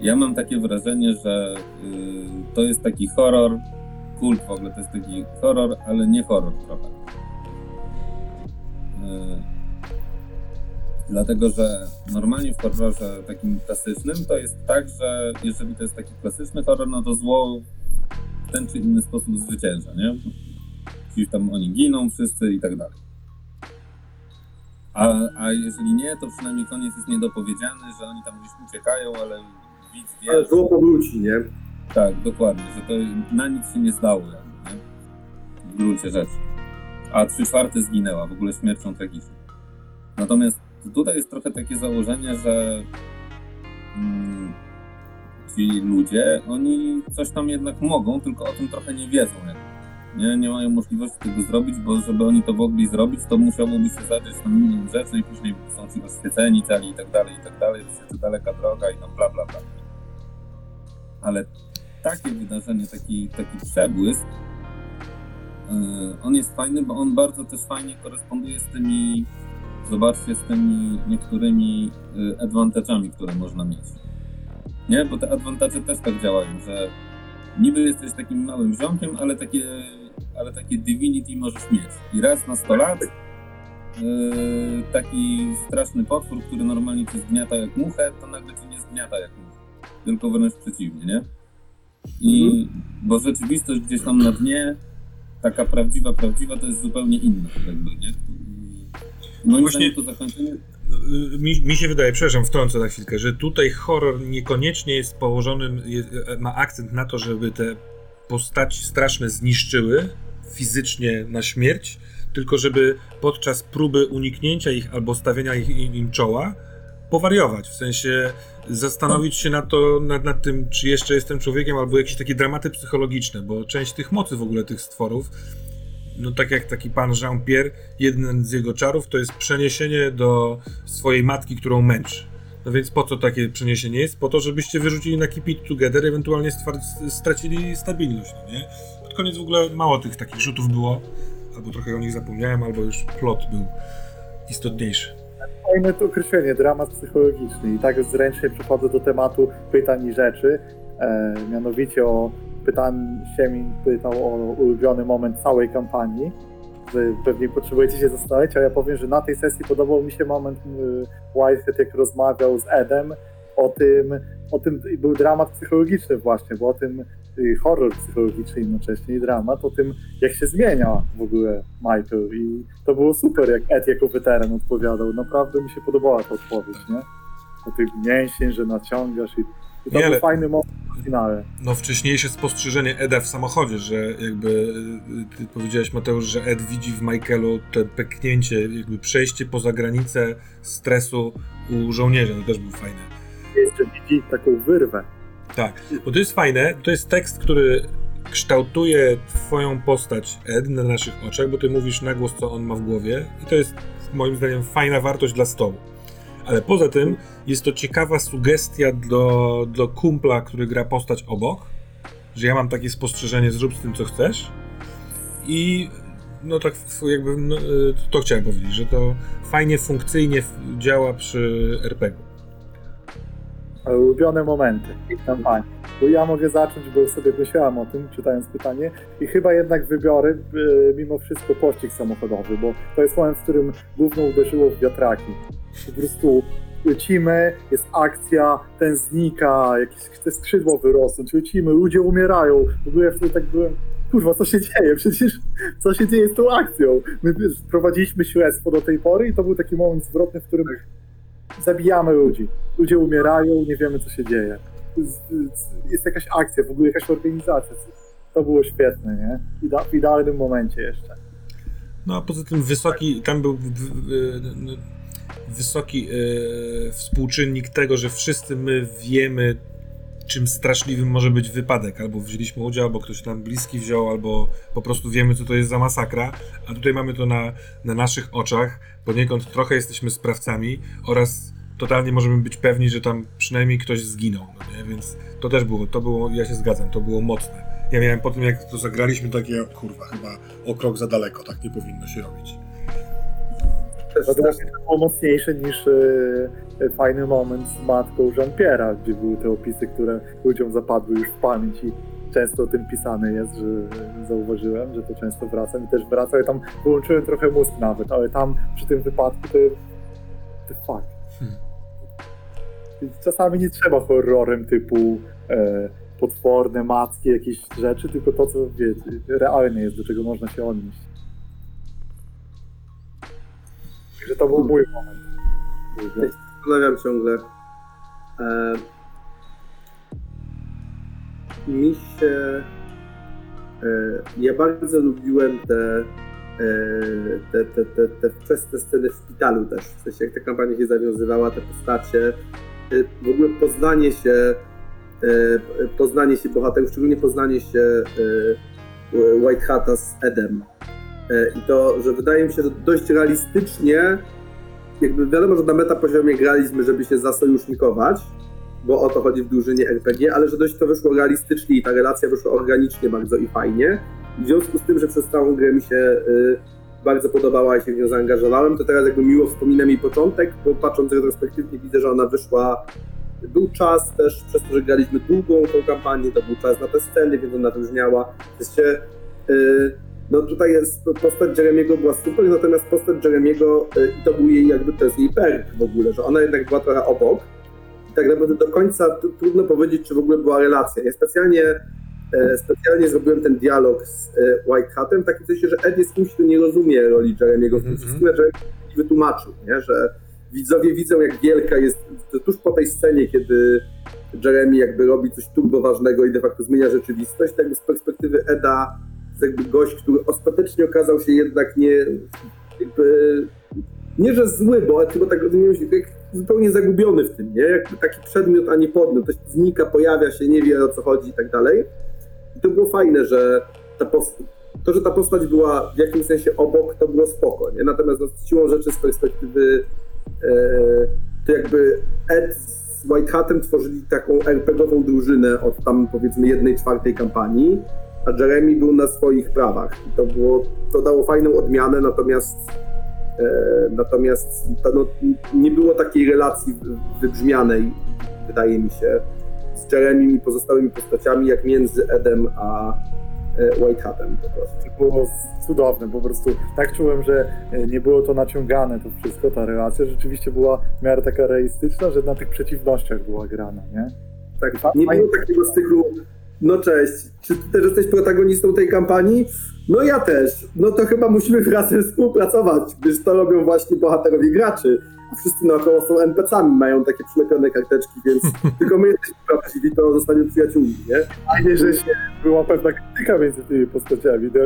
Ja mam takie wrażenie, że y, to jest taki horror, kult w ogóle to jest taki horror, ale nie horror trochę. Yy, Dlatego, że normalnie w horrorze takim klasycznym to jest tak, że jeżeli to jest taki klasyczny horror, no to zło w ten czy inny sposób zwycięża, nie? Gdzieś tam oni giną wszyscy i tak dalej. A, a jeżeli nie, to przynajmniej koniec jest niedopowiedziany, że oni tam gdzieś uciekają, ale widz wie, Ale zło powróci, nie? tak, dokładnie, że to na nic się nie zdało, jakby, nie? w gruncie rzeczy. A trzy czwarte zginęła, w ogóle śmiercią tragiczną. Natomiast tutaj jest trochę takie założenie, że mm, ci ludzie, oni coś tam jednak mogą, tylko o tym trochę nie wiedzą. Nie, nie mają możliwości tego zrobić, bo żeby oni to mogli zrobić, to musiałoby się zadziać tam milion rzeczy i później są ci oświeceni cali i tak dalej, i tak dalej, to jest daleka droga i tam bla, bla, bla. Ale takie wydarzenie, taki, taki przebłysk, yy, on jest fajny, bo on bardzo też fajnie koresponduje z tymi zobaczcie z tymi niektórymi y, advantage'ami, które można mieć. Nie? Bo te advantage też tak działają, że niby jesteś takim małym ziomkiem, ale takie, ale takie divinity możesz mieć. I raz na 100 lat Yy, taki straszny potwór, który normalnie cię zgniata jak muchę, to nagle cię nie zgniata jak muchę. Tylko wręcz przeciwnie, nie? I bo rzeczywistość gdzieś tam na dnie, taka prawdziwa, prawdziwa, to jest zupełnie inna jakby, nie? I Moim Właśnie- to zakończenie Y, Mi, mi się wydaje, przepraszam, wtrącę na chwilkę, że tutaj horror niekoniecznie jest położony, jest, ma akcent na to, żeby te postaci straszne zniszczyły fizycznie na śmierć, tylko żeby podczas próby uniknięcia ich albo stawienia ich, im, czoła powariować, w sensie zastanowić się nad, to, nad, nad tym, czy jeszcze jestem człowiekiem, albo jakieś takie dramaty psychologiczne, bo część tych mocy w ogóle tych stworów no tak jak taki pan Jean-Pierre, jeden z jego czarów to jest przeniesienie do swojej matki, którą męczy. No więc po co takie przeniesienie jest? Po to, żebyście wyrzucili na Keep It Together, ewentualnie stracili stabilność, no nie? Pod koniec w ogóle mało tych takich rzutów było, albo trochę o nich zapomniałem, albo już plot był istotniejszy. Fajne to określenie, dramat psychologiczny. I tak zręcznie przechodzę do tematu pytań i rzeczy. E, mianowicie o pytan Siemin pytał o ulubiony moment całej kampanii. Że pewnie potrzebujecie się zastanowić, a ja powiem, że na tej sesji podobał mi się moment y, Whitehead, jak rozmawiał z Edem o tym, o tym był dramat psychologiczny właśnie, bo o tym y, horror psychologiczny jednocześnie i dramat, o tym jak się zmienia w ogóle Michael i to było super, jak Ed jako weteran odpowiadał. Naprawdę mi się podobała ta odpowiedź, nie? O tych mięsień, że naciągasz i, i to Nie, był fajny moment w finale. No wcześniejsze spostrzeżenie Eda w samochodzie, że jakby y, ty powiedziałeś Mateusz, że Ed widzi w Michaelu te peknięcie, jakby przejście poza granicę stresu u żołnierza, to też był fajne. Jeszcze widzi taką wyrwę. Tak, bo to jest fajne, to jest tekst, który kształtuje twoją postać Ed na naszych oczach, bo ty mówisz na głos, co on ma w głowie i to jest moim zdaniem fajna wartość dla stołu. Ale poza tym jest to ciekawa sugestia do, do kumpla, który gra postać obok, że ja mam takie spostrzeżenie, zrób z tym, co chcesz i no tak jakby no, y, to chciałem powiedzieć, że to fajnie, funkcyjnie działa przy RPG. Ulubione momenty kampanii. Bo ja mogę zacząć, bo sobie myślałem o tym, czytając pytanie i chyba jednak wybiorę e, mimo wszystko pościg samochodowy, bo to jest moment, w którym gówno uderzyło w wiatraki. Po prostu lecimy, jest akcja, ten znika, jakieś chce skrzydło wyrosnąć, lecimy, ludzie umierają. W ogóle ja wtedy tak byłem, kurwa, co się dzieje? Przecież co się dzieje z tą akcją? My prowadziliśmy śledztwo do tej pory i to był taki moment zwrotny, w którym zabijamy ludzi. Ludzie umierają, nie wiemy co się dzieje. Jest jakaś akcja, w ogóle jakaś organizacja. To było świetne, nie? Ida- W idealnym momencie jeszcze. No a poza tym wysoki, tam był wysoki e, współczynnik tego, że wszyscy my wiemy, czym straszliwym może być wypadek. Albo wzięliśmy udział, albo ktoś nam bliski wziął, albo po prostu wiemy, co to jest za masakra. A tutaj mamy to na, na naszych oczach. Poniekąd trochę jesteśmy sprawcami oraz totalnie możemy być pewni, że tam przynajmniej ktoś zginął. No? Więc to też było, to było, ja się zgadzam, to było mocne. Ja miałem po tym, jak to zagraliśmy, takie, kurwa, chyba o krok za daleko, tak nie powinno się robić. Też, To też, było mocniejsze niż e, fajny moment z matką Jean-Pierre'a, gdzie były te opisy, które ludziom zapadły już w pamięć i często o tym pisane jest, że zauważyłem, że to często wraca i też wraca. Ja tam wyłączyłem trochę mózg nawet, ale tam przy tym wypadku to to fuck. Hmm. Czasami nie trzeba horrorem typu e, potworne, mackie, jakieś rzeczy, tylko to, co wiecie, realne jest, do czego można się odnieść. Także to był mój moment. zastanawiam ciągle. E, mi się. E, ja bardzo lubiłem te, e, te, te, te, te wczesne sceny w szpitalu też. W sensie, jak ta kampania się zawiązywała, te postacie. E, w ogóle poznanie się, e, poznanie się bohaterów, szczególnie poznanie się White Hata z Edem. E, I to, że wydaje mi się, że dość realistycznie jakby wiadomo, że na meta poziomie graliśmy, żeby się zasojusznikować, bo o to chodzi w drużynie RPG, ale że dość to wyszło realistycznie i ta relacja wyszła organicznie bardzo i fajnie. W związku z tym, że przez całą grę mi się y, bardzo podobała i się w nią zaangażowałem, to teraz jakby miło wspominam jej początek, bo patrząc retrospektywnie widzę, że ona wyszła, był czas też, przez to, że graliśmy długą tą kampanię, to był czas na te sceny, więc ona wyróżniała. W sensie, no tutaj jest postać Jeremiego była super, natomiast postać Jeremiego, yy, i to był jej jakby, to jest jej perk w ogóle, że ona jednak była trochę obok, i tak naprawdę do końca trudno powiedzieć, czy w ogóle była relacja. Ja specjalnie, e, specjalnie zrobiłem ten dialog z e, White Hatem w takim sensie, że Ed jest kimś, kto nie rozumie roli Jeremiego w tym Mhm. wszystkim, mi wytłumaczył, nie? że widzowie widzą, jak wielka jest, tuż po tej scenie, kiedy Jeremy jakby robi coś turbo ważnego i de facto zmienia rzeczywistość, tak z perspektywy Eda jakby gość, który ostatecznie okazał się jednak nie jakby nie, że zły, bo chyba tak rozumiem, się zupełnie zagubiony w tym, nie? Jakby taki przedmiot, a nie podmiot. Ktoś znika, pojawia się, nie wie o co chodzi i tak dalej. I to było fajne, że ta post- to, że ta postać była w jakimś sensie obok, to było spoko, nie? Natomiast no, siłą rzeczy z perspektywy e, to jakby Ed z White Hatem tworzyli taką RPG-ową drużynę od tam powiedzmy jednej czwartej kampanii, a Jeremy był na swoich prawach. I to było, to dało fajną odmianę, natomiast E, Natomiast to, no, nie było takiej relacji wy- wybrzmianej, wydaje mi się, z Jeremim i pozostałymi postaciami, jak między Edem a e, White Hatem po prostu. To było cudowne, po prostu tak czułem, że e, nie było to naciągane to wszystko, ta relacja rzeczywiście była w miarę taka realistyczna, że na tych przeciwnościach była grana, nie? Tak, nie było takiego cyklu, no cześć, czy ty też jesteś protagonistą tej kampanii? No ja też. No to chyba musimy razem współpracować, gdyż to robią właśnie bohaterowie graczy. A wszyscy naokoło są NPC-ami, mają takie przylepione karteczki, więc tylko my jesteśmy prawdziwi, to zostaniemy przyjaciółmi, nie? Fajnie, że się była pewna krytyka między tymi postaciami. No,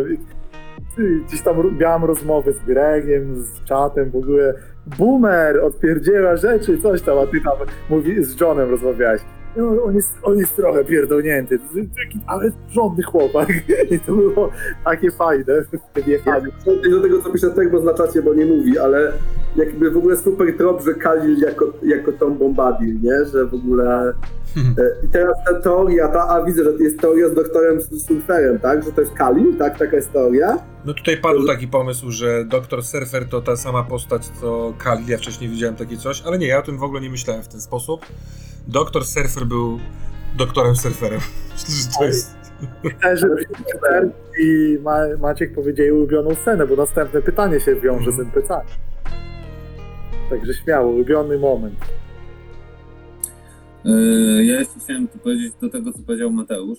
Gdzieś tam miałem rozmowy z Gregiem, z czatem, w ogóle boomer, odpierdziela rzeczy, coś tam, a ty tam mówi, z Johnem rozmawiałeś. No, on, jest, on jest trochę pierdolnięty, taki, ale żądny chłopak. I to było takie fajne, wjechanie. Ja do tego, co pisze Tegbo na czacie, bo nie mówi, ale jakby w ogóle super trop, że Kalil jako, jako Tom Bombadil, nie? Że w ogóle... E, I teraz ta teoria, ta, a widzę, że jest teoria z doktorem Sulferem, tak? Że to jest Kalil, tak? Taka jest teoria. No tutaj padł taki pomysł, że doktor Surfer to ta sama postać co Kali. Ja wcześniej widziałem takie coś, ale nie, ja o tym w ogóle nie myślałem w ten sposób. Doktor Surfer był doktorem Surferem. Myślę, że to jest... I Ma, Maciek powiedzieli ulubioną scenę, bo następne pytanie się wiąże z NPC. Także śmiało, ulubiony moment. Yy, Ja jeszcze chciałem tu powiedzieć do tego, co powiedział Mateusz.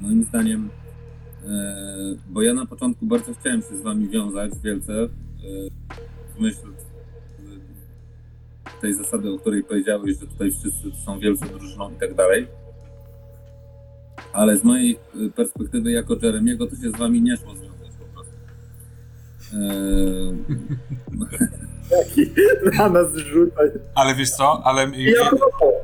Moim zdaniem, bo ja na początku bardzo chciałem się z wami wiązać wielce, yy, w myśl yy, tej zasady, o której powiedziałeś, że tutaj wszyscy są wielce drużyną i tak dalej. Ale z mojej perspektywy jako Jeremiego to się z wami nie szło związać po prostu. Na nas rzuca. Ale wiesz co, ale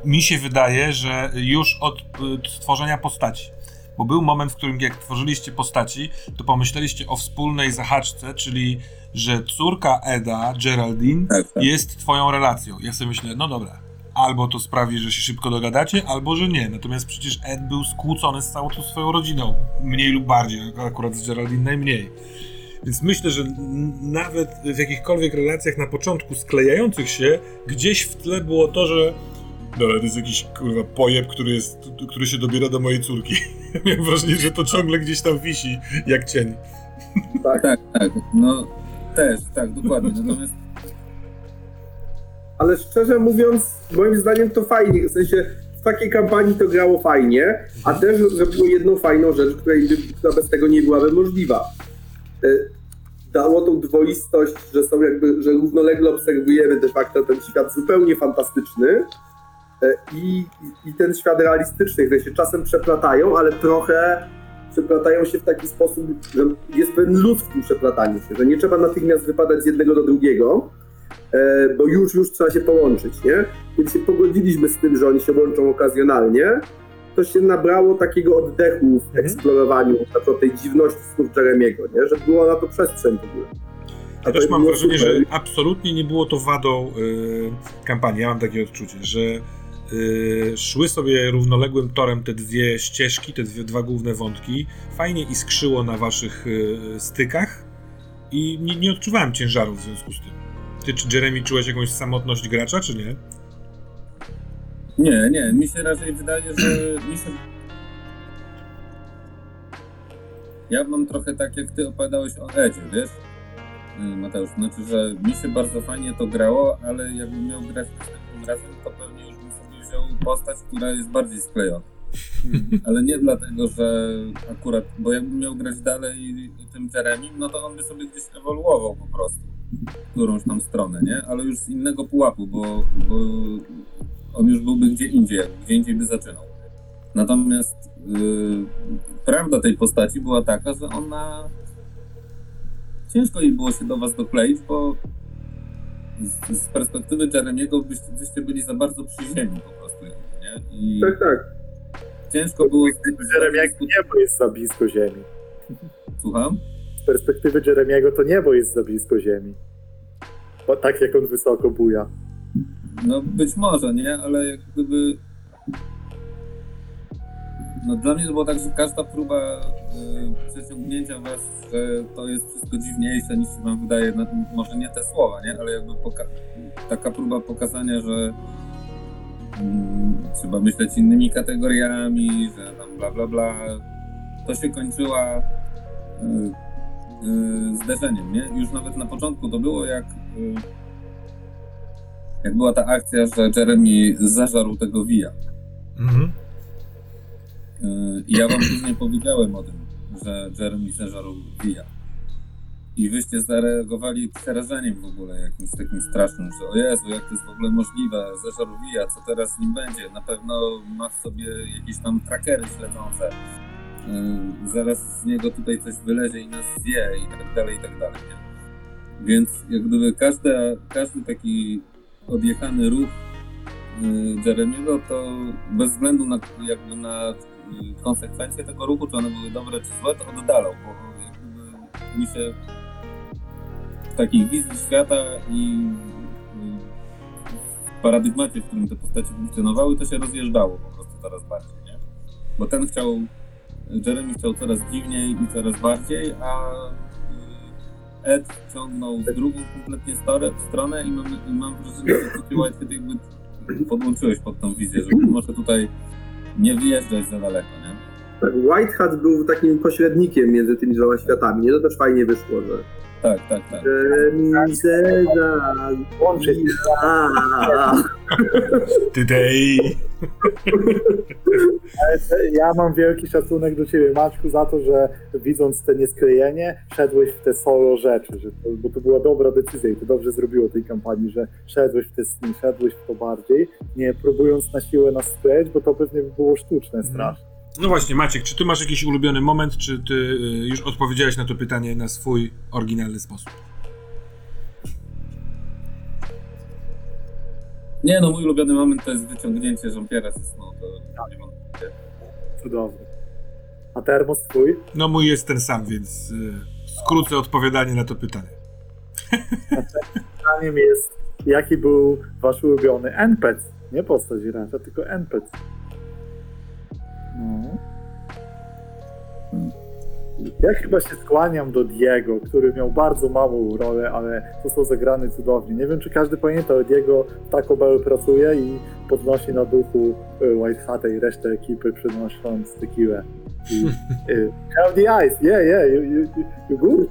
mi, się wydaje, że już od stworzenia postaci. Bo był moment, w którym jak tworzyliście postaci, to pomyśleliście o wspólnej zahaczce, czyli że córka Eda, Geraldine, tak, tak. jest twoją relacją. Ja sobie myślę, no dobra, albo to sprawi, że się szybko dogadacie, albo że nie. Natomiast przecież Ed był skłócony z całą tą swoją rodziną. Mniej lub bardziej, akurat z Geraldine najmniej. Więc myślę, że nawet w jakichkolwiek relacjach na początku sklejających się, gdzieś w tle było to, że Dobra, to jest jakiś kurwa pojeb, który, jest, który się dobiera do mojej córki. Miałem wrażenie, że to ciągle gdzieś tam wisi, jak cień. Tak, tak. No też, tak, dokładnie. Natomiast Ale szczerze mówiąc, moim zdaniem to fajnie. W sensie w takiej kampanii to grało fajnie, a też zrobiło jedną fajną rzecz, której, która bez tego nie byłaby możliwa. E, Dało tą dwoistość, że są jakby, że równolegle obserwujemy de facto ten świat zupełnie fantastyczny i, i, i ten świat realistyczny, które się czasem przeplatają, ale trochę przeplatają się w taki sposób, że jest pewien luz w tym przeplataniu się, że nie trzeba natychmiast wypadać z jednego do drugiego, e, bo już, już trzeba się połączyć, nie? Kiedy się pogodziliśmy z tym, że oni się łączą okazjonalnie, to się nabrało takiego oddechu w Mhm. eksplorowaniu na przykład tej dziwności snów Jeremiego, nie? Że była na to przestrzeń w ogóle. Ja też mam wrażenie, super. że absolutnie nie było to wadą y, kampanii. Ja mam takie odczucie, że szły sobie równoległym torem te dwie ścieżki, te dwie, dwa główne wątki. Fajnie iskrzyło na waszych y, stykach. i nie, nie odczuwałem ciężaru w związku z tym. Ty czy Jeremy czułeś jakąś samotność gracza, czy nie? Nie, nie, mi się raczej wydaje, że mi się... Ja mam trochę tak, jak ty opowiadałeś o Edzie, wiesz? Yy, Mateusz, znaczy, że mi się bardzo fajnie to grało, ale jakbym miał grać następnym razem, to pewnie już wziął postać, która jest bardziej sklejona. Ale nie dlatego, że akurat, bo jakbym miał grać dalej tym Jeremim, no to on by sobie gdzieś ewoluował po prostu. W którąś tam stronę, nie? Ale już z innego pułapu, bo, bo on już byłby gdzie indziej, gdzie indziej by zaczynał. Natomiast yy, prawda tej postaci była taka, że ona ciężko jej było się do was dokleić, bo z, z perspektywy Jeremiego byście, byście byli za bardzo przy ziemi po prostu, nie? I Tak, tak. ciężko było... Jeremiego niebo jest za blisko ziemi. Słucham? Z perspektywy Jeremiego to niebo jest za blisko ziemi. Bo tak jak on wysoko buja. No być może, nie? Ale jak gdyby... No dla mnie to było tak, że każda próba przeciągnięcia was, że to jest wszystko dziwniejsze niż się wam wydaje, no, może nie te słowa, nie? Ale jakby taka próba pokazania, że mm, trzeba myśleć innymi kategoriami, że tam bla bla bla, to się kończyła y, y, zderzeniem, nie? Już nawet na początku to było jak... Y, jak była ta akcja, że Jeremy zażarł tego Via. Mhm. I ja wam później powiedziałem o tym, że Jeremy zażarł Via. I wyście zareagowali przerażeniem w ogóle, jakimś takim strasznym, że o Jezu, jak to jest w ogóle możliwe, zażarł Via, co teraz z nim będzie? Na pewno ma w sobie jakieś tam trackery śledzące. Yy, zaraz z niego tutaj coś wylezie i nas zje i tak dalej, i tak dalej. Nie? Więc jak gdyby każdy taki odjechany ruch y, Jeremiego, to bez względu na, jakby na konsekwencje tego ruchu, czy one były dobre czy złe, to oddalał, bo mi się w takiej wizji świata i w paradygmacie, w którym te postacie funkcjonowały, to się rozjeżdżało po prostu coraz bardziej, nie? Bo ten chciał, Jeremy chciał coraz dziwniej i coraz bardziej, a y, Ed ciągnął w drugą kompletnie storę, stronę i mam, i mam wrażenie, że Whitehead jakby podłączyłeś pod tą wizję, żeby może tutaj nie wyjeżdżać za daleko, nie? tak. White Hat był takim pośrednikiem między tymi dwoma światami. Nie, to też fajnie wyszło, że... Tak, tak, tak. Zażarł Łączyć. Via. Today. Ale ja mam wielki szacunek do ciebie, Maćku, za to, że widząc te niesklejenie, szedłeś w te solo rzeczy, że to, bo to była dobra decyzja i to dobrze zrobiło tej kampanii, że szedłeś w te sny, szedłeś w to bardziej, nie próbując na siłę nas sklejać, bo to pewnie by było sztuczne strasznie. No właśnie, Maciek, czy ty masz jakiś ulubiony moment, czy ty y, już odpowiedziałeś na to pytanie na swój oryginalny sposób? Nie no, mój ulubiony moment to jest wyciągnięcie Jean-Pierre'a ze snu, to nie wątpię. Cudownie. A termos twój? No mój jest ten sam, więc y, skrócę odpowiadanie na to pytanie. Pytaniem jest, jaki był wasz ulubiony NPC? Nie postać gracza, tylko NPC. No. Ja chyba się skłaniam do Diego, który miał bardzo małą rolę, ale został zagrany cudownie. Nie wiem, czy każdy pamięta, ale Diego Taco Bell pracuje i podnosi na duchu y, White Hata i resztę ekipy, przynosząc tequilę. I, y, have the eyes, yeah, yeah, you, you, you, you good?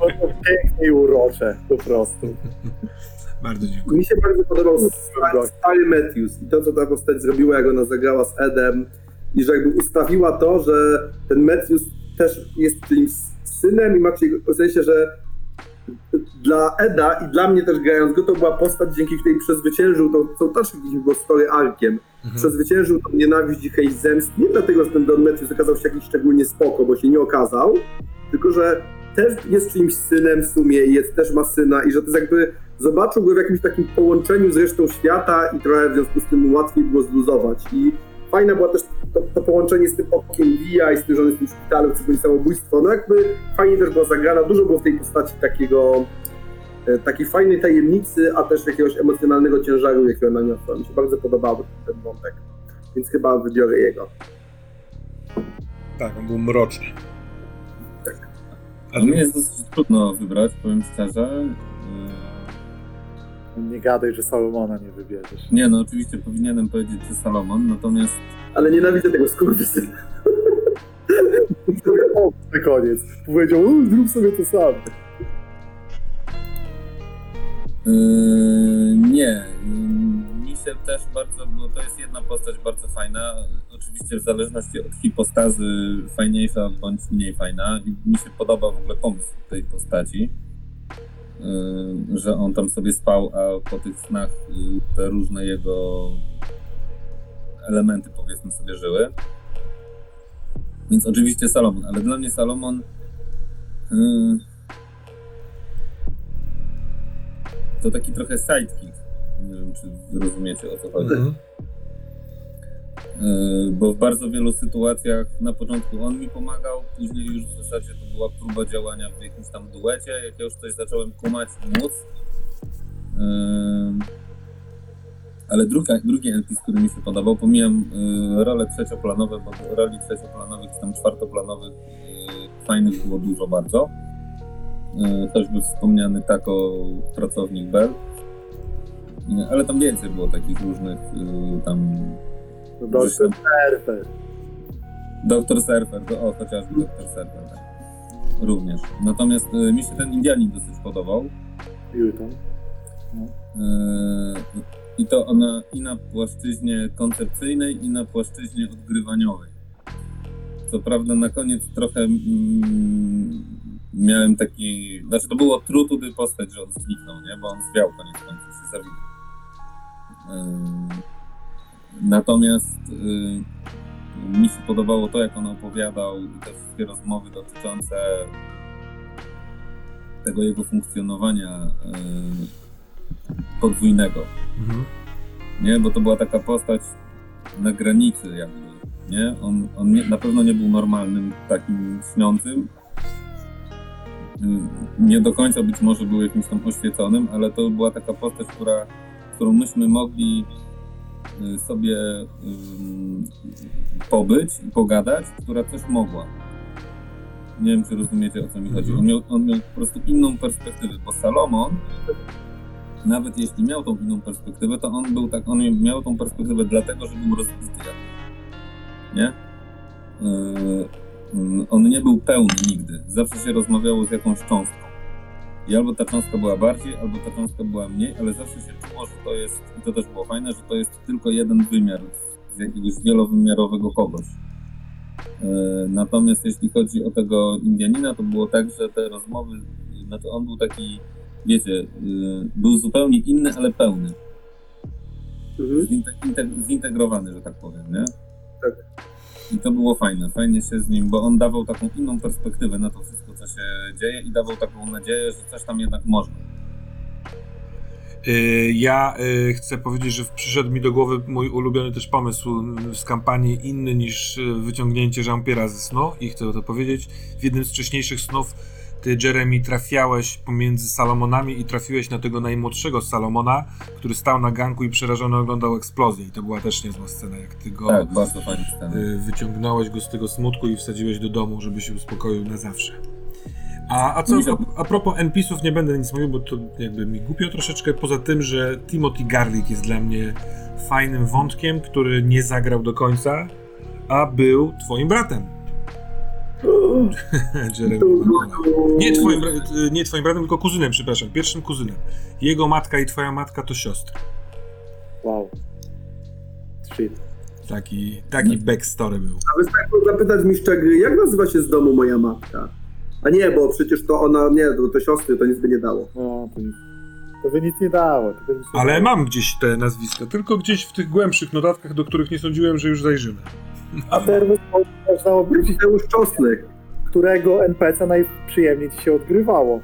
To to pięknie i urocze, po prostu. Bardzo dziękuję. Mi się bardzo podobał Style Matthews i to, co ta postać zrobiła, jak ona zagrała z Edem i że jakby ustawiła to, że ten Matthews też jest czyimś synem i ma czyjego- w sensie, że dla Eda i dla mnie też grając go, to była postać, dzięki której przezwyciężył to, co też jakiś było story arkiem, Mhm. przezwyciężył tą nienawiść dzikiej zemsty, nie dlatego, że ten Don Matthews okazał się jakiś szczególnie spoko, bo się nie okazał, tylko że też jest czyimś synem w sumie i jest, też ma syna i że to jest jakby zobaczył go w jakimś takim połączeniu z resztą świata i trochę w związku z tym łatwiej było zluzować. I fajne było też to, to połączenie z tym okiem Via i z tym, że on jest w tym szpitalu, co było samobójstwo, no jakby fajnie też była zagrana, dużo było w tej postaci takiego e, takiej fajnej tajemnicy, a też jakiegoś emocjonalnego ciężaru, jakiego ona niosła. Mi się bardzo podobał ten wątek, więc chyba wybiorę jego. Tak, on był mroczny. A No mi ty, jest dosyć trudno wybrać, powiem szczerze. Nie gadaj, że Salomona nie wybierzesz. Nie, no oczywiście powinienem powiedzieć, że Salomon, natomiast Ale nienawidzę tego skurwysyna. O, na koniec. Powiedział, "U, zrób sobie to sam. Yy, nie. Mi się też bardzo, bo to jest jedna postać bardzo fajna. Oczywiście w zależności od hipostazy fajniejsza bądź mniej fajna. I mi się podoba w ogóle pomysł tej postaci. Yy, że on tam sobie spał, a po tych snach te różne jego elementy powiedzmy sobie żyły. Więc oczywiście Salomon, ale dla mnie Salomon yy, to taki trochę sidekick. Nie wiem, czy rozumiecie o co chodzi. Mhm. Yy, Bo w bardzo wielu sytuacjach na początku on mi pomagał, później już w zasadzie to była próba działania w jakimś tam duecie, jak ja już coś zacząłem kumać i móc. Yy, Ale druga, drugi NPC, który mi się podobał, pomijam yy, role trzecioplanowe, bo roli trzecioplanowych czy tam czwartoplanowych fajnych było dużo bardzo. Choćby wspomniany Tako, pracownik Bell. Ale tam więcej było takich różnych tam No Doktor Surfer. Doktor Surfer, to o, chociażby Doktor Surfer, tak. Również. Natomiast y, mi się ten Indianin dosyć podobał. Newton. Y, I to ona i na płaszczyźnie koncepcyjnej, i na płaszczyźnie odgrywaniowej. Co prawda na koniec trochę mm, miałem taki... Znaczy to było true to the postać, że on zniknął, nie? Bo on zwiał koniec końców się zabił. Y, Natomiast y, mi się podobało to, jak on opowiadał i te wszystkie rozmowy dotyczące tego jego funkcjonowania y, podwójnego, Mhm. nie? Bo to była taka postać na granicy jakby, nie? On, on nie, na pewno nie był normalnym, takim śniącym. Y, Nie do końca być może był jakimś tam oświeconym, ale to była taka postać, która, którą myśmy mogli sobie ym, pobyć i pogadać, która coś mogła. Nie wiem, czy rozumiecie, o co mi chodzi. On miał, on miał po prostu inną perspektywę, bo Salomon, nawet jeśli miał tą inną perspektywę, to on był tak, on miał tą perspektywę dlatego, że był rozbity. Nie? Yy, on nie był pełny nigdy. Zawsze się rozmawiało z jakąś cząstką. I albo ta cząstka była bardziej, albo ta cząstka była mniej, ale zawsze się czuło, że to jest, i to też było fajne, że to jest tylko jeden wymiar z jakiegoś wielowymiarowego kogoś. Yy, Natomiast jeśli chodzi o tego Indianina, to było tak, że te rozmowy, znaczy on był taki, wiecie, yy, był zupełnie inny, ale pełny. Mhm. Zinte- inte- zintegrowany, że tak powiem, nie? Tak. I to było fajne, fajnie się z nim, bo on dawał taką inną perspektywę na to wszystko, co się dzieje i dawał taką nadzieję, że coś tam jednak można. Y, Ja y, chcę powiedzieć, że przyszedł mi do głowy mój ulubiony też pomysł z kampanii, inny niż y, wyciągnięcie Jean-Pierre'a ze snu i chcę to powiedzieć. W jednym z wcześniejszych snów ty, Jeremy, trafiałeś pomiędzy Salomonami i trafiłeś na tego najmłodszego Salomona, który stał na ganku i przerażony oglądał eksplozję. I to była też niezła scena, jak ty go Tak, bardzo fajny scena. y, wyciągnąłeś go z tego smutku i wsadziłeś do domu, żeby się uspokoił na zawsze. A, a co, a, a propos NPC-ów nie będę nic mówił, bo to jakby mi głupio troszeczkę, poza tym, że Timothy Garlick jest dla mnie fajnym wątkiem, który nie zagrał do końca, a był twoim bratem. Jeremy. Nie twoim, y, nie twoim bratem, tylko kuzynem, przepraszam, pierwszym kuzynem. Jego matka i twoja matka to siostry. Wow. Shit. Taki, taki backstory był. A wystarczy zapytać mistrza gry, jak nazywa się z domu moja matka? A nie, bo przecież to ona, nie, to, to siostry, to nic by nie dało. No, to, nic, to by nic nie dało. Nic nie Ale dało. mam gdzieś te nazwiska, tylko gdzieś w tych głębszych notatkach, do których nie sądziłem, że już zajrzymy. A termin można obrócić, Mateusz Czosnek. którego NPC najprzyjemniej ci się odgrywało.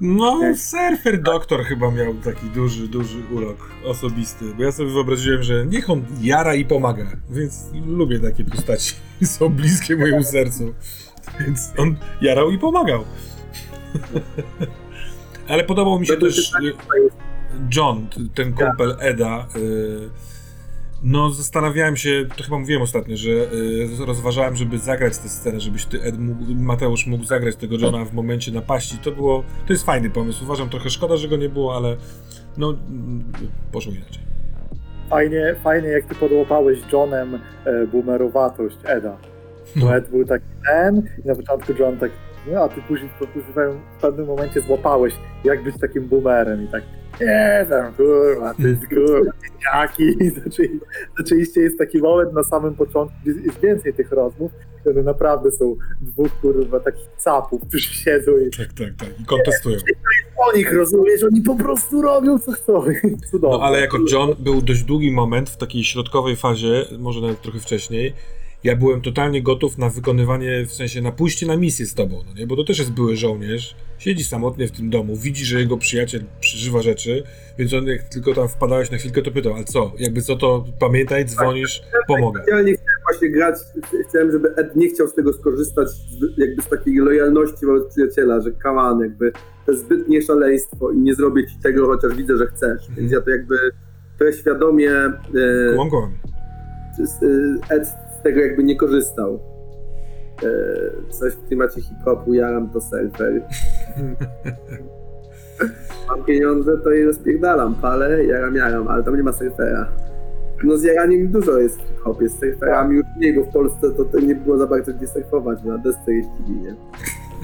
No, Tak. Surfer Doktor chyba miał taki duży, duży urok osobisty, bo ja sobie wyobraziłem, że niech on jara i pomaga, więc lubię takie postaci, są bliskie mojemu sercu, więc on jarał i pomagał. Ale podobał mi się Będę też pytanie y, John, ten kumpel Eda, y, No, zastanawiałem się, to chyba mówiłem ostatnio, że y, rozważałem, żeby zagrać tę scenę, żebyś ty, Ed, mógł, Mateusz mógł zagrać tego Johna w momencie napaści. To było, to jest fajny pomysł. Uważam trochę szkoda, że go nie było, ale no, mm, poszło inaczej. Fajnie, fajnie jak ty podłapałeś Johnem e, boomerowatość Eda. Bo No. Ed był taki ten i na początku John tak, no a ty później, później w pewnym momencie złapałeś, jak być takim boomerem i tak nie tam kurwa, ty jest kurwa, dzieciaki. Zaczęli, zaczęliście, jest taki moment na samym początku, gdzie jest więcej tych rozmów, które naprawdę są dwóch kurwa takich capów, którzy siedzą i Tak, tak, tak. I kontestują. o nich rozumiesz, oni po prostu robią co chcą. No ale jako John był dość długi moment w takiej środkowej fazie, może nawet trochę wcześniej. Ja byłem totalnie gotów na wykonywanie, w sensie na pójście na misję z tobą, no nie? Bo to też jest były żołnierz, siedzi samotnie w tym domu, widzi, że jego przyjaciel przeżywa rzeczy, więc on jak tylko tam wpadałeś na chwilkę, to pytał, ale co? Jakby co to, pamiętaj, dzwonisz, pomogę. Specjalnie chciałem właśnie grać, chciałem, żeby Ed nie chciał z tego skorzystać, jakby z takiej lojalności wobec przyjaciela, że kaman, jakby to jest zbytnie szaleństwo i nie zrobię ci tego, chociaż widzę, że chcesz. Mhm. Więc ja to jakby trochę świadomie e, Kumam, kumam. z- e, Ed z tego jakby nie korzystał. E, coś w klimacie hip-hopu, jaram to surfer. Mam pieniądze, to je rozpierdalam, palę, jaram, jaram, ale tam nie ma surfera. No z jaraniem dużo jest w hip-hopie, z surferami już mniej, bo w Polsce to, to nie było za bardzo gdzie surfować, na desce jeździli, nie?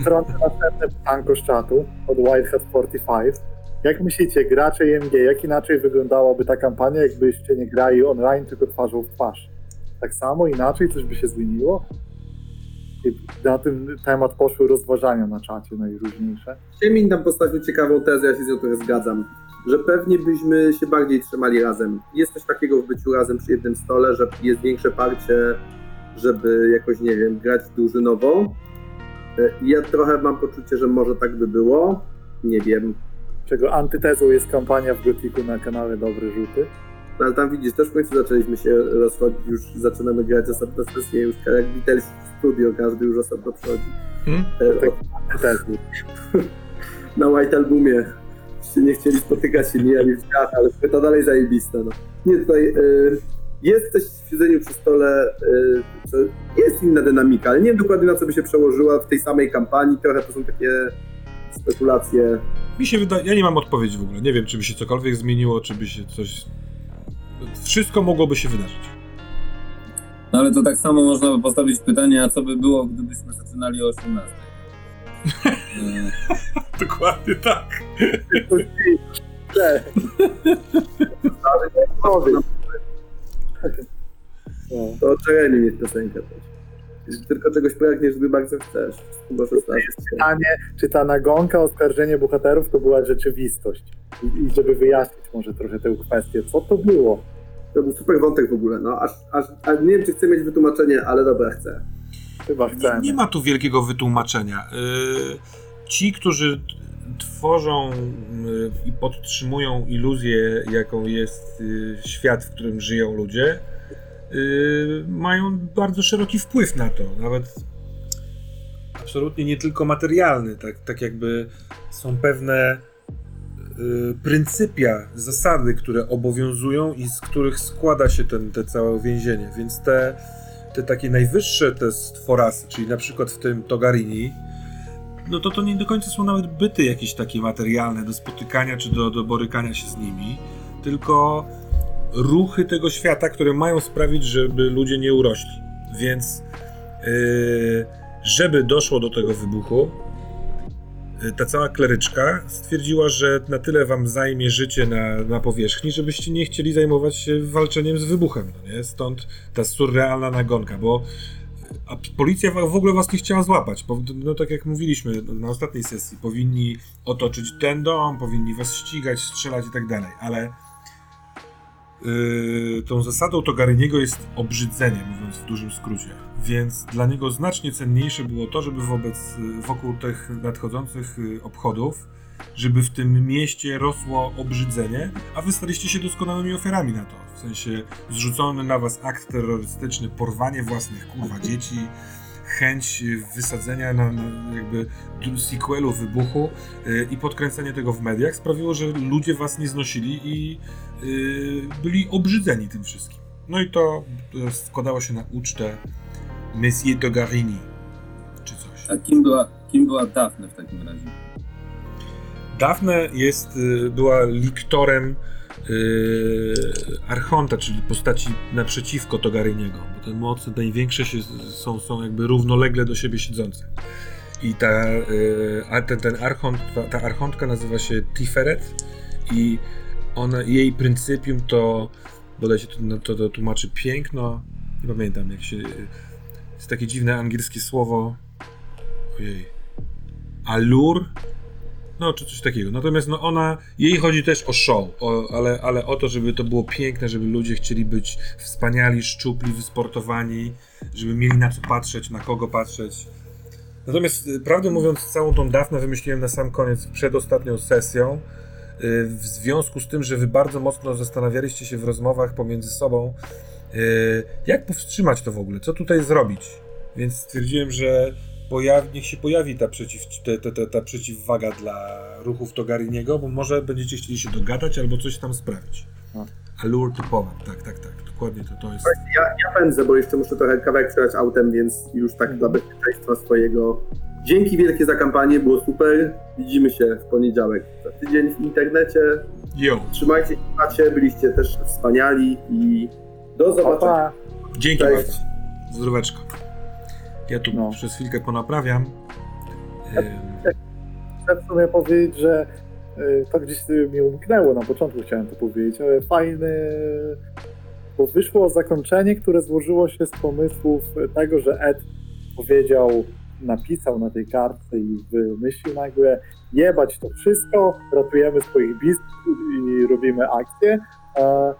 Wtrącę następne pytanko z czatu od Whitehead 45. Jak myślicie, gracze IMG, jak inaczej wyglądałaby ta kampania, jakbyście nie grali online, tylko twarzą w twarz? Tak samo, inaczej, coś by się zmieniło? I na ten temat poszły rozważania na czacie najróżniejsze. Siemin tam postawił ciekawą tezę, ja się z nią trochę zgadzam, że pewnie byśmy się bardziej trzymali razem. Jest coś takiego w byciu razem przy jednym stole, że jest większe parcie, żeby jakoś, nie wiem, grać drużynowo. E, Ja trochę mam poczucie, że może tak by było. Nie wiem. Czego antytezą jest kampania w Gotiku na kanale Dobre Rzuty. No, ale tam widzisz, też w końcu zaczęliśmy się rozchodzić, już zaczynamy grać osobno sesje, już jak Beatles w studio, każdy już osobno przychodzi. Hmm? E, Tak. o- Antytezy. na White Albumie się nie chcieli spotykać, się nie jali w drzwiach, ale to dalej zajebiste. No. Nie, tutaj y, jest coś w siedzeniu przy stole, y, co, jest inna dynamika, ale nie wiem dokładnie na co by się przełożyła w tej samej kampanii. Trochę to są takie spekulacje. Mi się wydaje, ja nie mam odpowiedzi w ogóle. Nie wiem, czy by się cokolwiek zmieniło, czy by się coś... Wszystko mogłoby się wydarzyć. No ale to tak samo można by postawić pytanie, a co by było, gdybyśmy zaczynali o 18? E, Dokładnie tak. To o Jeremy mieć piosenkę też. Jeśli tylko czegoś pragniesz, gdy bardzo chcesz. Się. Pytanie, czy ta nagonka, oskarżenie bohaterów to była rzeczywistość? I, I żeby wyjaśnić może trochę tę kwestię, co to było? To był super wątek w ogóle. No, aż, aż, a nie wiem, czy chcę mieć wytłumaczenie, ale dobra, chcę. Chyba Nie, chcemy. nie ma tu wielkiego wytłumaczenia. Yy, Ci, którzy tworzą yy, i podtrzymują iluzję, jaką jest yy, świat, w którym żyją ludzie, yy, mają bardzo szeroki wpływ na to. Nawet absolutnie nie tylko materialny. Tak, tak jakby są pewne pryncypia, zasady, które obowiązują i z których składa się ten, te całe więzienie. Więc te te takie najwyższe te stworasy, czyli na przykład w tym Togarini, no to to nie do końca są nawet byty jakieś takie materialne do spotykania czy do, do borykania się z nimi, tylko ruchy tego świata, które mają sprawić, żeby ludzie nie urośli. Więc yy, żeby doszło do tego wybuchu, ta cała kleryczka stwierdziła, że na tyle wam zajmie życie na, na powierzchni, żebyście nie chcieli zajmować się walczeniem z wybuchem. No nie? Stąd ta surrealna nagonka, bo a policja w ogóle was nie chciała złapać. No tak jak mówiliśmy na ostatniej sesji, powinni otoczyć ten dom, powinni was ścigać, strzelać i tak dalej, ale yy, tą zasadą Togaryniego jest obrzydzenie, mówiąc w dużym skrócie. Więc dla niego znacznie cenniejsze było to, żeby wobec, y, wokół tych nadchodzących y, obchodów, żeby w tym mieście rosło obrzydzenie, a wy staliście się doskonałymi ofiarami na to. W sensie zrzucony na was akt terrorystyczny, porwanie własnych kurwa dzieci, chęć wysadzenia na, na jakby sequelu wybuchu y, i podkręcenie tego w mediach sprawiło, że ludzie was nie znosili i byli obrzydzeni tym wszystkim. No i to składało się na ucztę Monsieur Togarini, czy coś. A kim była, kim była Daphne w takim razie? Daphne jest, y, była liktorem y, Archonta, czyli postaci naprzeciwko Togariniego, bo te moce największe się, są, są jakby równolegle do siebie siedzące. I ta, y, ten, ten archont, ta, ta archontka nazywa się Tiferet i ona, jej pryncypium to, bodajże to, no, to, to tłumaczy piękno, nie pamiętam jak się, jest takie dziwne angielskie słowo, ojej, allure, no, czy coś takiego. Natomiast no, ona, jej chodzi też o show, o, ale, ale o to, żeby to było piękne, żeby ludzie chcieli być wspaniali, szczupli, wysportowani, żeby mieli na co patrzeć, na kogo patrzeć. Natomiast y, prawdę mówiąc, całą tą Dafnę wymyśliłem na sam koniec, przed ostatnią sesją, w związku z tym, że wy bardzo mocno zastanawialiście się w rozmowach pomiędzy sobą, y, jak powstrzymać to w ogóle, co tutaj zrobić. Więc stwierdziłem, że pojawi, niech się pojawi ta, przeciw, te, te, ta przeciwwaga dla ruchów Togariniego, bo może będziecie chcieli się dogadać albo coś tam sprawić. No. Allure typowa, tak, tak, tak, dokładnie to, to jest. Ja, ja pędzę, bo jeszcze muszę trochę kawałek przejechać autem, więc już tak dla bezpieczeństwa swojego. Dzięki wielkie za kampanię, było super. Widzimy się w poniedziałek za tydzień w internecie. Yo, Trzymajcie się, macie, byliście też wspaniali i do Pa, zobaczenia. pa. dzięki Cześć. bardzo. Zdróweczko. Ja tu No. przez chwilkę ponaprawiam. Chcę w sumie powiedzieć, że y, to gdzieś mi umknęło, na początku chciałem to powiedzieć, ale fajny, bo wyszło zakończenie, które złożyło się z pomysłów tego, że Ed powiedział, napisał na tej kartce i wymyślił nagle jebać to wszystko, ratujemy swoich biskupów i robimy akcję, e,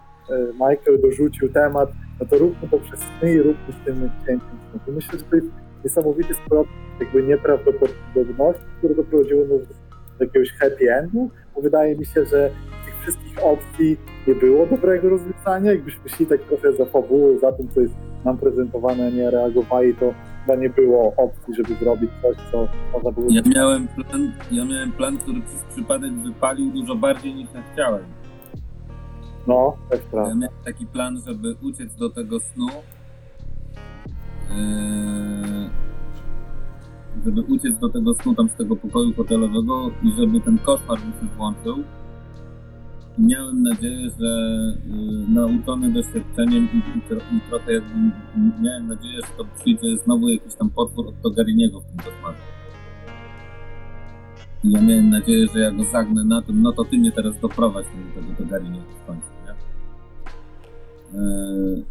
Michael dorzucił temat, no to róbmy to przez sny i róbmy z tym księciem. I Myślę, że to jest niesamowity splot jakby nieprawdopodobności, które doprowadziły do do jakiegoś happy endu, bo wydaje mi się, że tych wszystkich opcji nie było dobrego rozwiązania. Jakbyśmy szli tak trochę za fabuły, za tym, co jest nam prezentowane, a nie reagowali, to chyba nie było opcji, żeby zrobić coś, co można było... Ja miałem plan, ja miałem plan, który przez przypadek wypalił dużo bardziej niż ja chciałem. No, też Ja prawda. miałem taki plan, żeby uciec do tego snu. Yy, żeby uciec do tego snu tam z tego pokoju hotelowego i żeby ten koszmar mi się włączył. Miałem nadzieję, że yy, nauczony doświadczeniem i, i, i trochę jakby miałem nadzieję, że to przyjdzie znowu jakiś tam potwór od Togariniego w tym koszmarze. I ja miałem nadzieję, że ja go zagnę na tym, no to ty mnie teraz doprowadź do tego Togariniego w końcu, nie? Yy,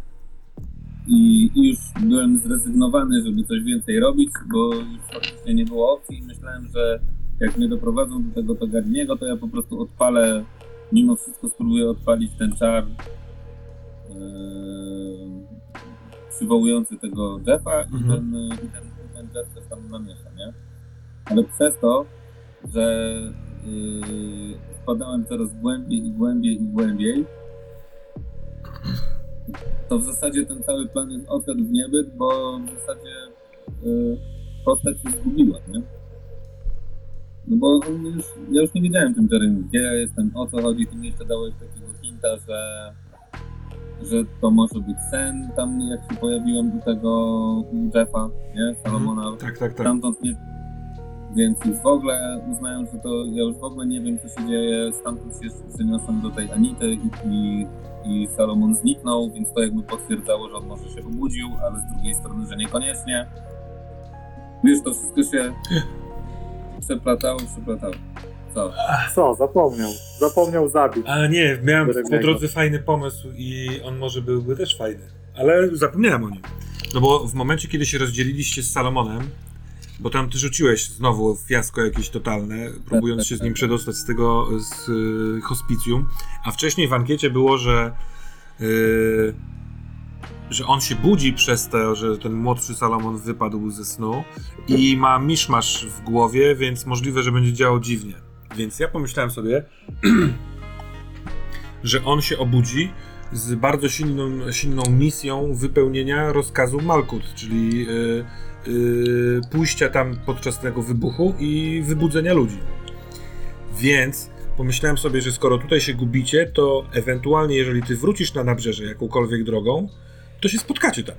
I, I już byłem zrezygnowany, żeby coś więcej robić, bo już faktycznie nie było opcji i myślałem, że jak mnie doprowadzą do tego Togarniego, to ja po prostu odpalę, mimo wszystko spróbuję odpalić ten czar yy, przywołujący tego Jeffa i, Mhm. ten, i, ten, i ten Jeff też tam namiesza, nie? Ale przez to, że yy, wpadałem coraz głębiej i głębiej i głębiej, to w zasadzie ten cały plan jest odszedł w niebyt, bo w zasadzie y, postać się zgubiła, nie? No bo on już, ja już nie wiedziałem tym Jeremy, gdzie ja jestem, o co chodzi, ty mi jeszcze dałeś takiego hinta, że, że to może być sen, tam jak się pojawiłem u tego Jeffa, nie, Salomona, tak, tak, tak. stamtąd nie... Więc już w ogóle uznałem, że to ja już w ogóle nie wiem, co się dzieje. Stamtąd się jeszcze przeniosłem do tej Anity i, i, i Salomon zniknął, więc to jakby potwierdzało, że on może się obudził, ale z drugiej strony, że niekoniecznie. Wiesz, to wszystko się przeplatało, przeplatało. Co? Co, zapomniał. Zapomniał zabić. A nie, miałem po drodze fajny pomysł i on może byłby też fajny, ale zapomniałem o nim. No bo w momencie, kiedy się rozdzieliliście z Salomonem, bo tam ty rzuciłeś znowu fiasko jakieś totalne, próbując się z nim przedostać z tego z y, hospicjum, a wcześniej w ankiecie było, że y, że on się budzi przez to, że ten młodszy Salomon wypadł ze snu i ma miszmasz w głowie, więc możliwe, że będzie działał dziwnie. Więc ja pomyślałem sobie, że on się obudzi z bardzo silną, silną misją wypełnienia rozkazu Malkut, czyli yy, yy, pójścia tam podczas tego wybuchu i wybudzenia ludzi. Więc pomyślałem sobie, że skoro tutaj się gubicie, to ewentualnie jeżeli ty wrócisz na nabrzeże jakąkolwiek drogą, to się spotkacie tam.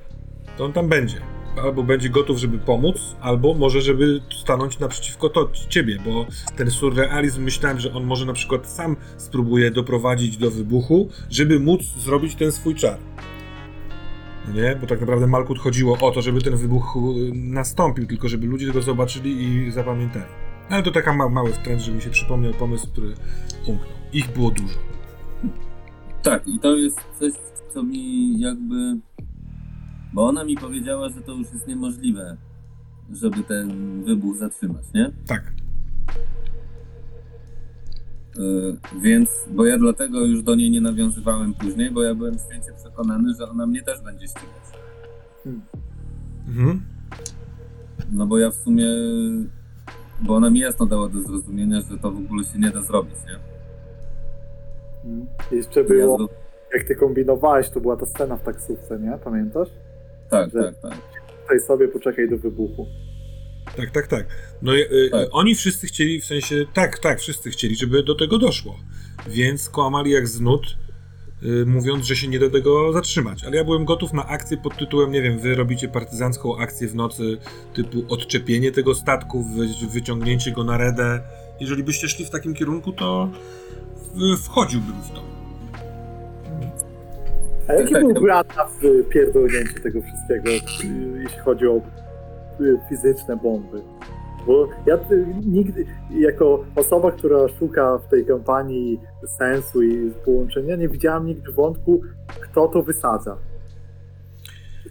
To on tam będzie. Albo będzie gotów, żeby pomóc, albo może, żeby stanąć naprzeciwko to, ciebie, bo ten surrealizm myślałem, że on może na przykład sam spróbuje doprowadzić do wybuchu, żeby móc zrobić ten swój czar. No Nie? Bo tak naprawdę Malkut chodziło o to, żeby ten wybuch y, nastąpił, tylko żeby ludzie go zobaczyli i zapamiętali. Ale to taka ma mały trend, że mi się przypomniał pomysł, który umknął. Ich było dużo. Tak, i to jest coś, co mi jakby. Bo ona mi powiedziała, że to już jest niemożliwe, żeby ten wybuch zatrzymać, nie? Tak. Yy, więc, bo ja dlatego już do niej nie nawiązywałem później, bo ja byłem święcie przekonany, że ona mnie też będzie ścigać. Mhm. No bo ja w sumie. Bo ona mi jasno dała do zrozumienia, że to w ogóle się nie da zrobić, nie? Mm. Jeszcze było, jak ty kombinowałeś, to była ta scena w taksówce, nie? Pamiętasz? Tak, że- tak, tak. Tutaj sobie poczekaj do wybuchu. Tak, tak, tak. No y, y, Tak. oni wszyscy chcieli, w sensie, tak, tak, wszyscy chcieli, żeby do tego doszło. Więc kłamali jak z nut, y, mówiąc, że się nie da tego zatrzymać. Ale ja byłem gotów na akcję pod tytułem, nie wiem, wy robicie partyzancką akcję w nocy, typu odczepienie tego statku, wy, wyciągnięcie go na redę. Jeżeli byście szli w takim kierunku, to w, wchodziłbym w to. A jaki był na w- pierdolnięcie tego wszystkiego, jeśli chodzi o y, fizyczne bomby? Bo ja y, nigdy, jako osoba, która szuka w tej kampanii sensu i połączenia, nie widziałam nigdy wątku, kto to wysadza.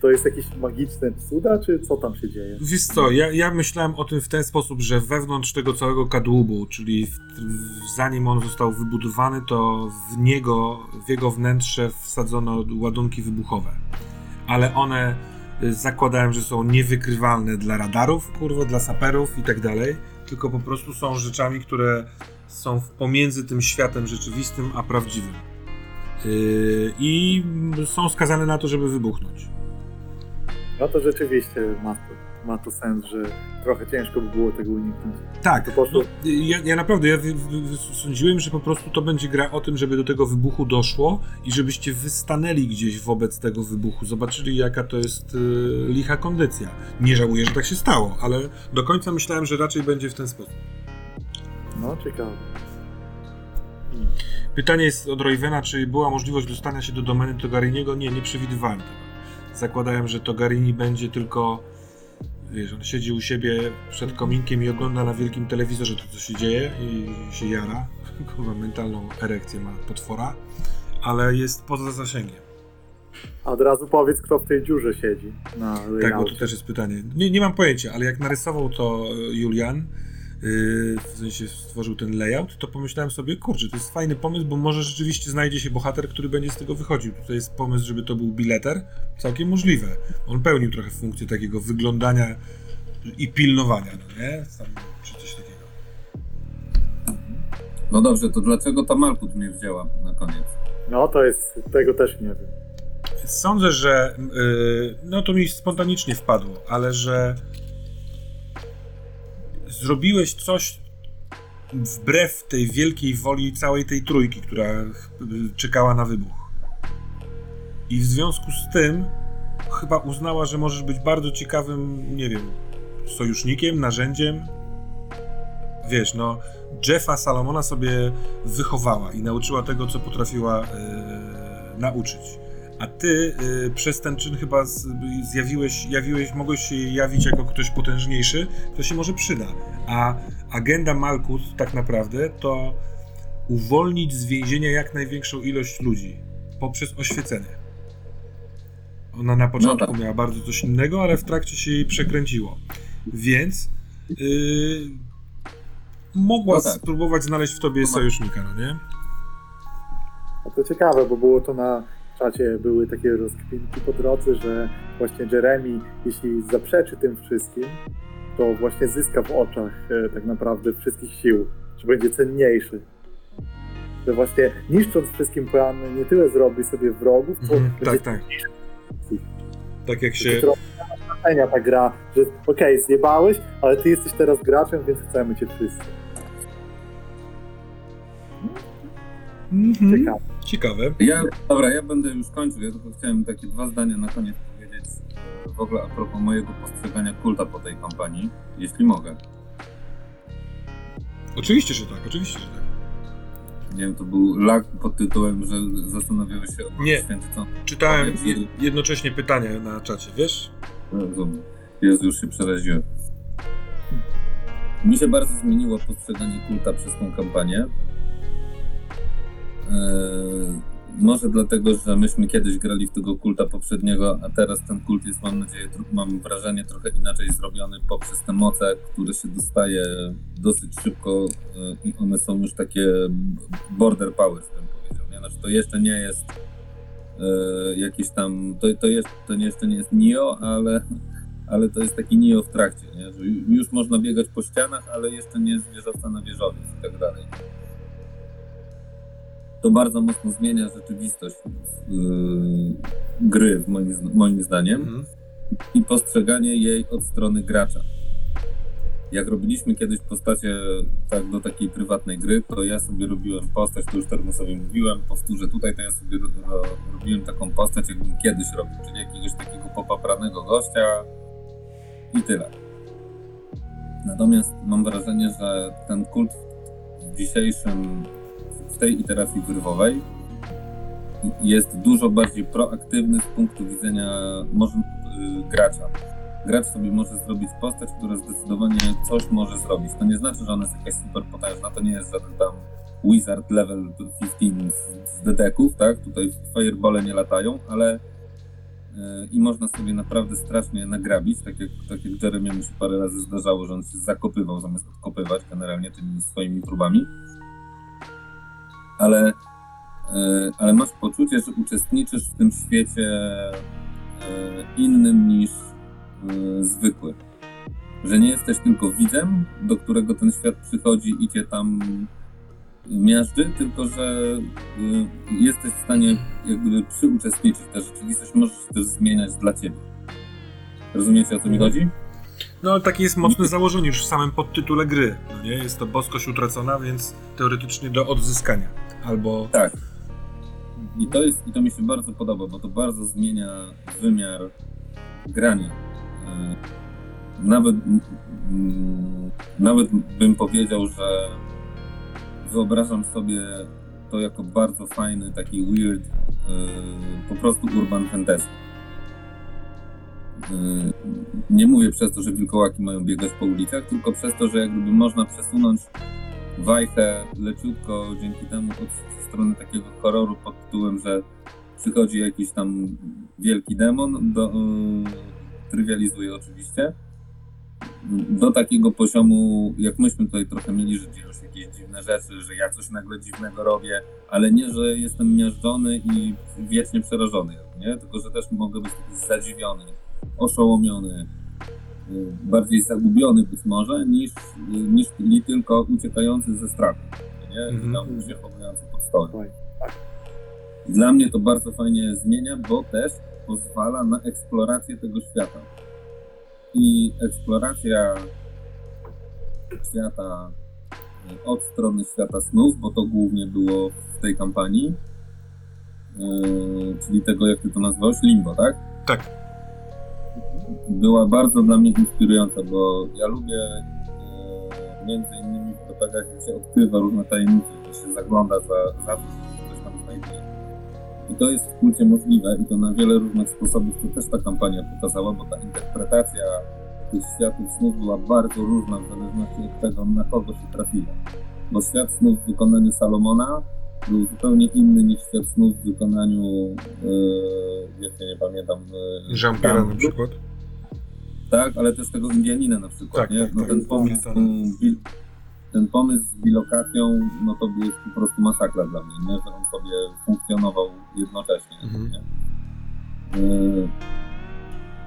To jest jakieś magiczne cuda, czy co tam się dzieje? Wiesz co, ja, ja myślałem o tym w ten sposób, że wewnątrz tego całego kadłubu, czyli w, w, zanim on został wybudowany, to w niego, w jego wnętrze wsadzono ładunki wybuchowe. Ale one y, zakładałem, że są niewykrywalne dla radarów, kurwa, dla saperów i tak dalej, tylko po prostu są rzeczami, które są pomiędzy tym światem rzeczywistym a prawdziwym. Yy, I są skazane na to, żeby wybuchnąć. No to rzeczywiście ma to, ma to sens, że trochę ciężko by było tego uniknąć. Tak, poszło- no, ja, ja naprawdę ja sądziłem, że po prostu to będzie gra o tym, żeby do tego wybuchu doszło i żebyście wystanęli gdzieś wobec tego wybuchu, zobaczyli jaka to jest y, licha kondycja. Nie żałuję, że tak się stało, ale do końca myślałem, że raczej będzie w ten sposób. No, ciekawe. Pytanie jest od Roywena, czy była możliwość dostania się do domeny Togariniego? Nie, nie przewidywałem tego. Zakładałem, że Togarini będzie tylko wiesz, on siedzi u siebie przed kominkiem i ogląda na wielkim telewizorze to, co się dzieje i się jara. Kurwa, mentalną erekcję ma potwora, ale jest poza zasięgiem. A od razu powiedz, kto w tej dziurze siedzi Tak, bo to też jest pytanie. Nie, nie mam pojęcia, ale jak narysował to e, Julian, w sensie stworzył ten layout, to pomyślałem sobie, kurczę, to jest fajny pomysł, bo może rzeczywiście znajdzie się bohater, który będzie z tego wychodził. Tutaj jest pomysł, żeby to był bileter, całkiem możliwe. On pełnił trochę funkcję takiego wyglądania i pilnowania, no nie? Tam, czy coś takiego. No dobrze, to dlaczego ta Malkut mnie wzięła na koniec? No to jest, tego też nie wiem. Sądzę, że yy, no to mi spontanicznie wpadło, ale że zrobiłeś coś wbrew tej wielkiej woli całej tej trójki, która czekała na wybuch. I w związku z tym chyba uznała, że możesz być bardzo ciekawym, nie wiem, sojusznikiem, narzędziem. Wiesz, no, Jeffa Salomona sobie wychowała i nauczyła tego, co potrafiła yy, nauczyć. A ty y, przez ten czyn chyba z, zjawiłeś, jawiłeś, mogłeś się jawić jako ktoś potężniejszy, kto się może przyda. A agenda Malkus tak naprawdę to uwolnić z więzienia jak największą ilość ludzi poprzez oświecenie. Ona na początku tak. miała bardzo coś innego, ale w trakcie się jej przekręciło. Więc y, mogła No tak. spróbować znaleźć w tobie No tak. sojusznika, no nie? No to ciekawe, bo było to na czacie, były takie rozkminki po drodze, że właśnie Jeremy, jeśli zaprzeczy tym wszystkim, to właśnie zyska w oczach e, tak naprawdę wszystkich sił, że będzie cenniejszy. Że właśnie niszcząc wszystkim plany, nie tyle zrobi sobie wrogów, Mhm, będzie tak, tak. Tak jak się... trochę ta gra, że okej, zjebałeś, ale ty jesteś teraz graczem, więc chcemy cię wszyscy. Mhm. Ciekawe. Ciekawe. Ja, dobra, ja będę już kończył. Ja tylko chciałem takie dwa zdania na koniec powiedzieć e, w ogóle a propos mojego postrzegania kulta po tej kampanii, jeśli mogę. Oczywiście, że tak, oczywiście, że tak. Nie wiem, to był lag pod tytułem, że zastanawiałeś się o Nie. Czytałem je- jednocześnie pytania na czacie, wiesz? Rozumiem. Jezu, już się przeraziłem. Mi się bardzo zmieniło postrzeganie kulta przez tą kampanię. Eee, może dlatego, że myśmy kiedyś grali w tego kulta poprzedniego, a teraz ten kult jest, mam nadzieję, mam wrażenie, trochę inaczej zrobiony poprzez te moce, które się dostaje dosyć szybko e, i one są już takie border powers, bym powiedział. Nie? Znaczy, to jeszcze nie jest e, jakiś tam, to, to, jest, to jeszcze nie jest Nio, ale, ale to jest taki Nio w trakcie, nie? już można biegać po ścianach, ale jeszcze nie jest wieżowca na wieżowiec i tak dalej. To bardzo mocno zmienia rzeczywistość yy, gry, w moim, moim zdaniem Mhm. i postrzeganie jej od strony gracza. Jak robiliśmy kiedyś postacie tak do takiej prywatnej gry, to ja sobie robiłem postać, to już Termosowi mówiłem, powtórzę tutaj, to ja sobie ro, ro, robiłem taką postać, jakbym kiedyś robił, czyli jakiegoś takiego popapranego gościa i tyle. Natomiast mam wrażenie, że ten kult w dzisiejszym, w tej iteracji wyrwowej jest dużo bardziej proaktywny z punktu widzenia może, y, gracza. Gracz sobie może zrobić postać, która zdecydowanie coś może zrobić. To nie znaczy, że ona jest jakaś super potężna, to nie jest żaden tam wizard level 15 z, z dedeków, tak? Tutaj firebole nie latają, ale y, i można sobie naprawdę strasznie nagrabić, tak jak, tak jak się parę razy zdarzało, że on się zakopywał zamiast odkopywać generalnie tymi swoimi próbami. Ale E, ale masz poczucie, że uczestniczysz w tym świecie e, innym niż e, zwykły. Że nie jesteś tylko widzem, do którego ten świat przychodzi i cię tam miażdży, tylko że jesteś w stanie jak gdyby przyuczestniczyć. Ta rzeczywistość możesz też zmieniać dla ciebie. Rozumiecie o co mi chodzi? No takie jest mocne założenie już w samym podtytule gry. No nie? Jest to boskość utracona, więc teoretycznie do odzyskania. Albo Tak. I to, jest, I to mi się bardzo podoba, bo to bardzo zmienia wymiar grania. E, Nawet, nawet bym powiedział, że wyobrażam sobie to jako bardzo fajny, taki weird, e, po prostu urban fantasy. E, Nie mówię przez to, że wilkołaki mają biegać po ulicach, tylko przez to, że jakby można przesunąć wajchę leciutko dzięki temu od strony takiego horroru pod tytułem, że przychodzi jakiś tam wielki demon, do, y, trywializuję oczywiście, do takiego poziomu, jak myśmy tutaj trochę mieli, że dzieją się jakieś dziwne rzeczy, że ja coś nagle dziwnego robię, ale nie, że jestem miażdżony i wiecznie przerażony, nie? tylko że też mogę być zadziwiony, oszołomiony, bardziej zagubiony być może, niż, niż nie tylko uciekający ze strachu, nie? Mhm. Tam się chowający pod stołem. Oj, Dla mnie to bardzo fajnie zmienia, bo też pozwala na eksplorację tego świata. I eksploracja świata y, od strony świata snów, bo to głównie było w tej kampanii, yy, czyli tego, jak ty to nazwałeś, Limbo, tak? tak. Była bardzo dla mnie inspirująca, bo ja lubię e, między innymi w jak się odkrywa różne tajemnice, że się zagląda za, za to, że coś tam znajduje. I to jest w kulcie możliwe i to na wiele różnych sposobów, co też ta kampania pokazała, bo ta interpretacja tych światów snów była bardzo różna w zależności od tego, na kogo się trafiło. Bo świat snów w wykonaniu Salomona był zupełnie inny niż świat snów w wykonaniu, yy, nie pamiętam, yy, Jean-Pierre na Dandu. przykład. Tak, ale też tego Indianina na przykład, Tak, nie? tak, no tak, ten pomysł, z bil- ten pomysł z bilokacją, no to jest po prostu masakra dla mnie, nie? Że on sobie funkcjonował jednocześnie, Mhm. nie? Yy,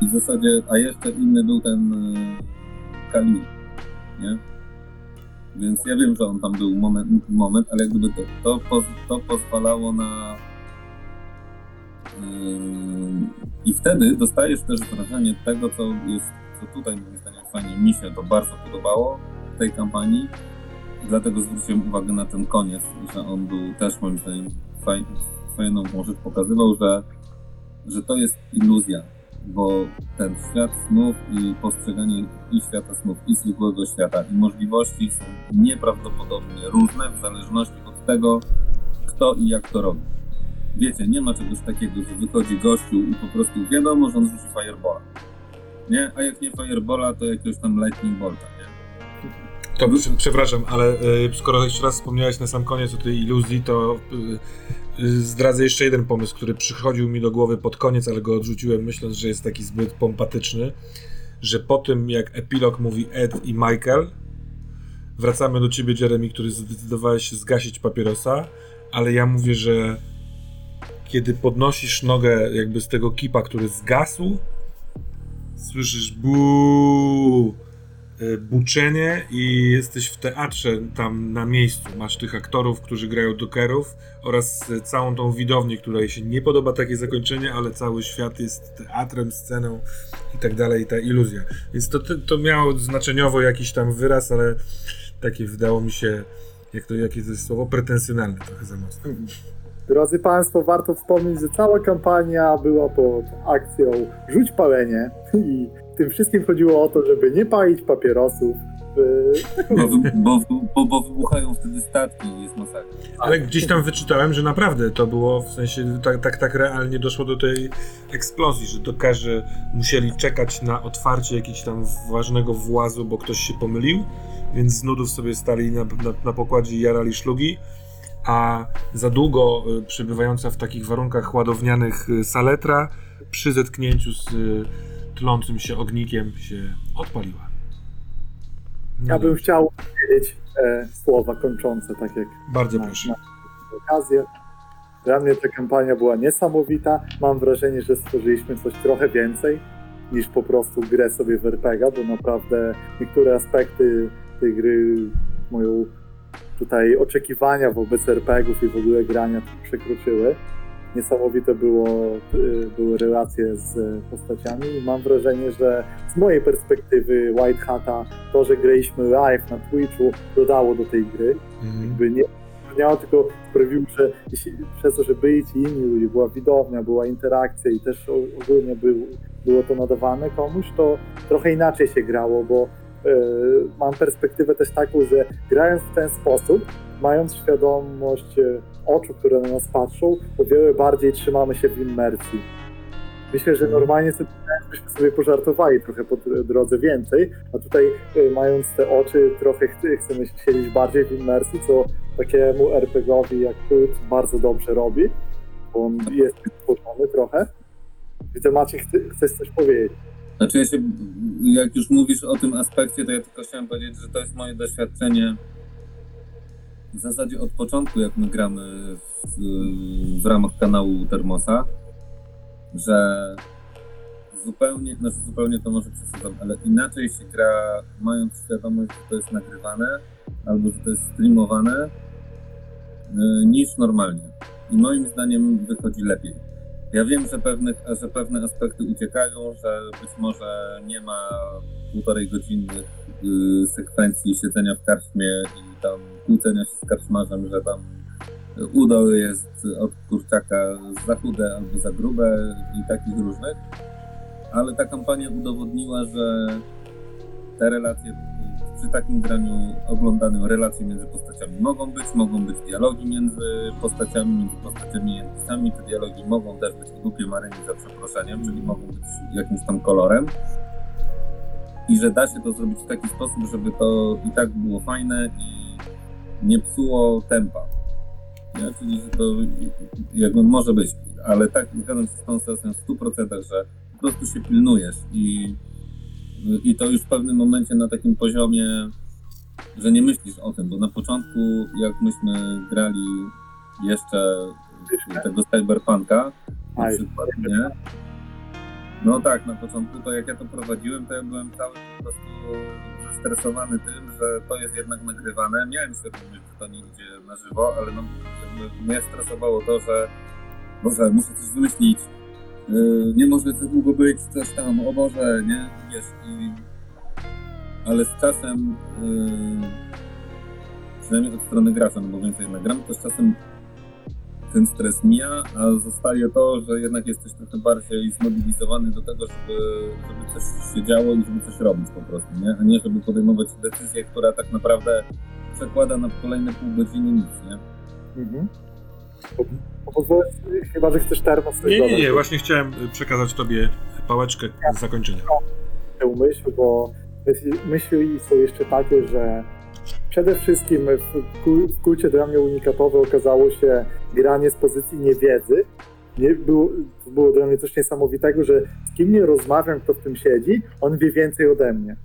I w zasadzie, a jeszcze inny był ten yy, Khalil, nie? Więc ja wiem, że on tam był moment, moment ale jak gdyby to, to, poz, to pozwalało na I wtedy dostajesz też wrażenie tego, co jest, co tutaj moim zdaniem fajnie mi się to bardzo podobało w tej kampanii, dlatego zwróciłem uwagę na ten koniec, że on był też moim zdaniem faj, fajną rzecz pokazywał, że, że to jest iluzja, bo ten świat snów i postrzeganie i świata snów, i zwykłego świata, i możliwości są nieprawdopodobnie różne w zależności od tego, kto i jak to robi. Wiecie, nie ma czegoś takiego, że wychodzi gościu i po prostu wiadomo, że on rzuci firebola. Nie? A jak nie firebola, to jakiegoś tam lightning bolta, nie? To prze- przepraszam, ale y, skoro jeszcze raz wspomniałeś na sam koniec o tej iluzji, to y, zdradzę jeszcze jeden pomysł, który przychodził mi do głowy pod koniec, ale go odrzuciłem, myśląc, że jest taki zbyt pompatyczny, że po tym jak epilog mówi Ed i Michael, wracamy do ciebie, Jeremy, który zdecydowałeś się zgasić papierosa, ale ja mówię, że kiedy podnosisz nogę jakby z tego kipa, który zgasł, słyszysz buu y, buczenie i jesteś w teatrze tam na miejscu. Masz tych aktorów, którzy grają dokerów oraz y, całą tą widownię, której się nie podoba takie zakończenie, ale cały świat jest teatrem, sceną i tak dalej, i ta iluzja. Więc to, to miało znaczeniowo jakiś tam wyraz, ale takie wydało mi się, jak to, jakie to jest słowo, pretensjonalne trochę za mocno. Drodzy Państwo, warto wspomnieć, że cała kampania była pod akcją Rzuć palenie i tym wszystkim chodziło o to, żeby nie palić papierosów. Bo, bo, bo, bo wybuchają wtedy statki i jest masakra. Ale gdzieś tam wyczytałem, że naprawdę to było, w sensie tak, tak, tak realnie doszło do tej eksplozji, że dokarze musieli czekać na otwarcie jakiegoś tam ważnego włazu, bo ktoś się pomylił, więc z nudów sobie stali na, na, na pokładzie i jarali szlugi, a za długo y, przebywająca w takich warunkach ładownianych y, saletra przy zetknięciu z y, tlącym się ognikiem się odpaliła. No Ja bym dobrze. chciał powiedzieć e, słowa kończące, tak jak Bardzo na- proszę. na okazję. Dla mnie ta kampania była niesamowita. Mam wrażenie, że stworzyliśmy coś trochę więcej niż po prostu grę sobie w RPG, bo naprawdę niektóre aspekty tej gry moją tutaj oczekiwania wobec RPGów i w ogóle grania przekroczyły. Niesamowite było, y, były relacje z postaciami i mam wrażenie, że z mojej perspektywy White Hata to, że graliśmy live na Twitchu dodało do tej gry Mhm. jakby nie miało, tylko sprawiło, że jeśli, przez to, że byli ci inni ludzie, była widownia, była interakcja i też ogólnie był, było to nadawane komuś, to trochę inaczej się grało, bo mam perspektywę też taką, że grając w ten sposób, mając świadomość e, oczu, które na nas patrzą, o wiele bardziej trzymamy się w immersji. Myślę, że normalnie sobie, byśmy sobie pożartowali trochę po drodze więcej, a tutaj e, mając te oczy trochę ch- chcemy siedzieć bardziej w immersji, co takiemu RPGowi jak Kult bardzo dobrze robi, bo on jest stworzony trochę. Widzę Maciek, chce- chcesz coś powiedzieć? Znaczy ja się, jak już mówisz o tym aspekcie, to ja tylko chciałem powiedzieć, że to jest moje doświadczenie w zasadzie od początku, jak my gramy w, w ramach kanału Termosa, że zupełnie, znaczy zupełnie to może przesadzam, ale inaczej się gra, mając świadomość, że to jest nagrywane, albo że to jest streamowane, y, niż normalnie. I moim zdaniem wychodzi lepiej. Ja wiem, że, pewnych, że pewne aspekty uciekają, że być może nie ma półtorej godzinnych y, sekwencji siedzenia w karczmie i tam kłócenia się z karczmarzem, że tam udo jest od kurczaka za chude albo za grube i takich różnych. Ale ta kampania udowodniła, że te relacje przy takim graniu oglądanym relacje między postaciami mogą być, mogą być dialogi między postaciami, między postaciami i NPC-ami. Te dialogi mogą też być o dupie Maryni za przeproszeniem, czyli mogą być jakimś tam kolorem. I że da się to zrobić w taki sposób, żeby to i tak było fajne i nie psuło tempa. Nie? Czyli, że to jakby może być, ale tak zgadzam się z tą sesją w 100%, że po prostu się pilnujesz i i to już w pewnym momencie na takim poziomie, że nie myślisz o tym, bo na początku, jak myśmy grali jeszcze tego cyberpunka, na przykład, nie? No tak, na początku to jak ja to prowadziłem, to ja byłem cały po prostu zestresowany tym, że to jest jednak nagrywane. Miałem świadomość, że to nie idzie na żywo, ale no, mnie stresowało to, że Boże, muszę coś wymyślić, nie może za długo być, coś tam, o Boże, nie, wiesz, i... ale z czasem przynajmniej od strony gracza, no bo więcej jednak gram, to z czasem ten stres mija, a zostaje to, że jednak jesteś trochę bardziej zmobilizowany do tego, żeby, żeby coś się działo i żeby coś robić po prostu, nie? A nie żeby podejmować decyzję, która tak naprawdę przekłada na kolejne pół godziny nic, nie? Mhm. Po- po- Pozwolę, chyba, że chcesz termos Nie, nie, nie, właśnie chciałem y, przekazać tobie pałeczkę z zakończenia. tę myśl, bo myśli, są jeszcze takie, że przede wszystkim w, w kulcie dla mnie unikatowe okazało się granie z pozycji niewiedzy. Nie, było, to było dla mnie coś niesamowitego, że z kim nie rozmawiam, kto w tym siedzi, on wie więcej ode mnie.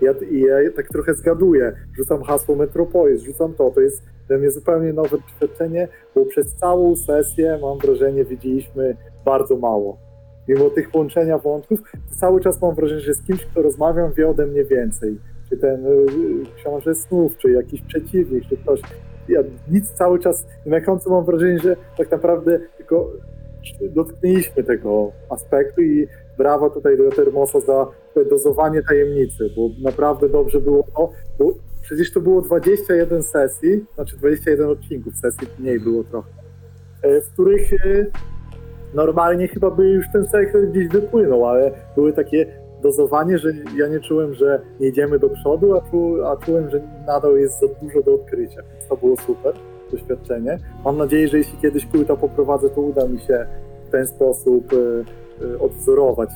Ja, I ja tak trochę zgaduję, rzucam hasło Metropolis, rzucam to, to jest dla mnie zupełnie nowe doświadczenie, bo przez całą sesję, mam wrażenie, widzieliśmy bardzo mało. Mimo tych łączenia wątków, cały czas mam wrażenie, że z kimś, kto rozmawiam, wie ode mnie więcej. Czy ten y, książę snów, czy jakiś przeciwnik, czy ktoś. Ja nic cały czas, na końcu mam wrażenie, że tak naprawdę tylko dotknęliśmy tego aspektu i brawa tutaj do Termosa za dozowanie tajemnicy, bo naprawdę dobrze było to, bo przecież to było 21 sesji, znaczy 21 odcinków sesji, mniej było trochę, e, w których e, normalnie chyba by już ten sekret gdzieś wypłynął, ale były takie dozowanie, że ja nie czułem, że nie idziemy do przodu, a, czu, a czułem, że nadal jest za dużo do odkrycia. To było super doświadczenie. Mam nadzieję, że jeśli kiedyś kulta poprowadzę, to uda mi się w ten sposób e, odwzorować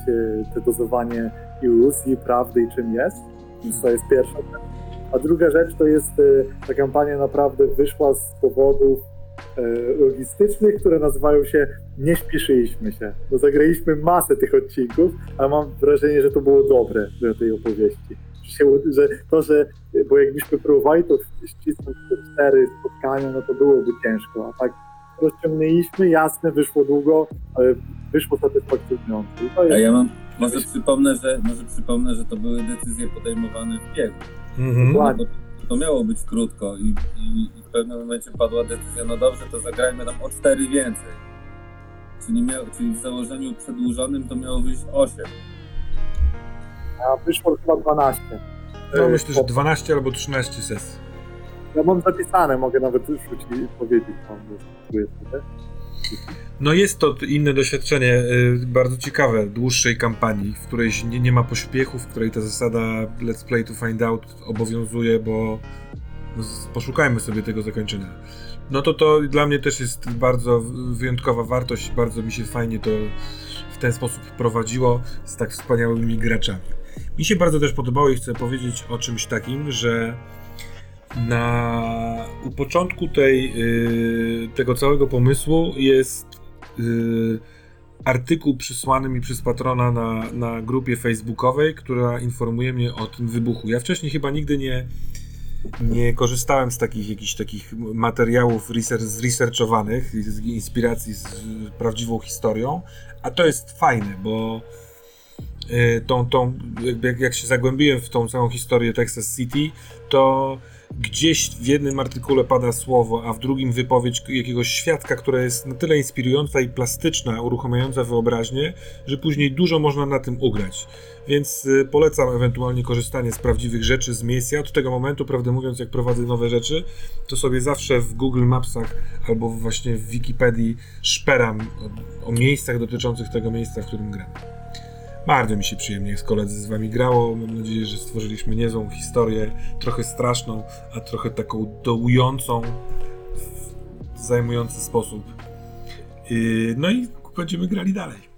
te dozowanie iluzji, prawdy i czym jest. Więc to jest pierwsza. A druga rzecz to jest, e, ta kampania naprawdę wyszła z powodów e, logistycznych, które nazywają się nie śpieszyliśmy się. No, zagraliśmy masę tych odcinków, ale mam wrażenie, że to było dobre dla tej opowieści. Że, się, że to, że, bo jakbyśmy próbowali to ścisnąć te cztery spotkania, no to byłoby ciężko, a tak rozciągnęliśmy, jasne, wyszło długo, ale wyszło satysfakcjonująco. To A jest, ja mam, może przypomnę, że, może przypomnę, że to były decyzje podejmowane w biegu. Mhm. Bo to miało być krótko i, i, i w pewnym momencie padła decyzja, no dobrze, to zagrajmy tam o cztery więcej. Czyli, miał, czyli w założeniu przedłużonym to miało wyjść 8. a wyszło chyba 12. No E, myślę, że po- 12 albo 13 sesji. Ja mam zapisane, mogę nawet rzucić i powiedzieć wam, tu jest? No jest to inne doświadczenie, y, bardzo ciekawe, dłuższej kampanii, w której nie, nie ma pośpiechu, w której ta zasada let's play to find out obowiązuje, bo no, poszukajmy sobie tego zakończenia. No to to dla mnie też jest bardzo wyjątkowa wartość, bardzo mi się fajnie to w ten sposób prowadziło z tak wspaniałymi graczami. Mi się bardzo też podobało i chcę powiedzieć o czymś takim, że na u początku tej, y, tego całego pomysłu jest y, artykuł przysłany mi przez patrona na, na grupie facebookowej, która informuje mnie o tym wybuchu. Ja wcześniej chyba nigdy nie, nie korzystałem z takich jakichś takich materiałów research, zresearchowanych, z inspiracji z prawdziwą historią, a to jest fajne, bo y, tą, tą, jak, jak się zagłębiłem w tą całą historię Texas City, to gdzieś w jednym artykule pada słowo, a w drugim wypowiedź jakiegoś świadka, która jest na tyle inspirująca i plastyczna, uruchamiająca wyobraźnię, że później dużo można na tym ugrać. Więc y, polecam ewentualnie korzystanie z prawdziwych rzeczy, z miejsc. Ja od tego momentu, prawdę mówiąc, jak prowadzę nowe rzeczy, to sobie zawsze w Google Mapsach albo właśnie w Wikipedii szperam o, o miejscach dotyczących tego miejsca, w którym gram. Bardzo mi się przyjemnie z koledzy z wami grało. Mam nadzieję, że stworzyliśmy niezłą historię, trochę straszną, a trochę taką dołującą w zajmujący sposób. Yy, No i będziemy grali dalej.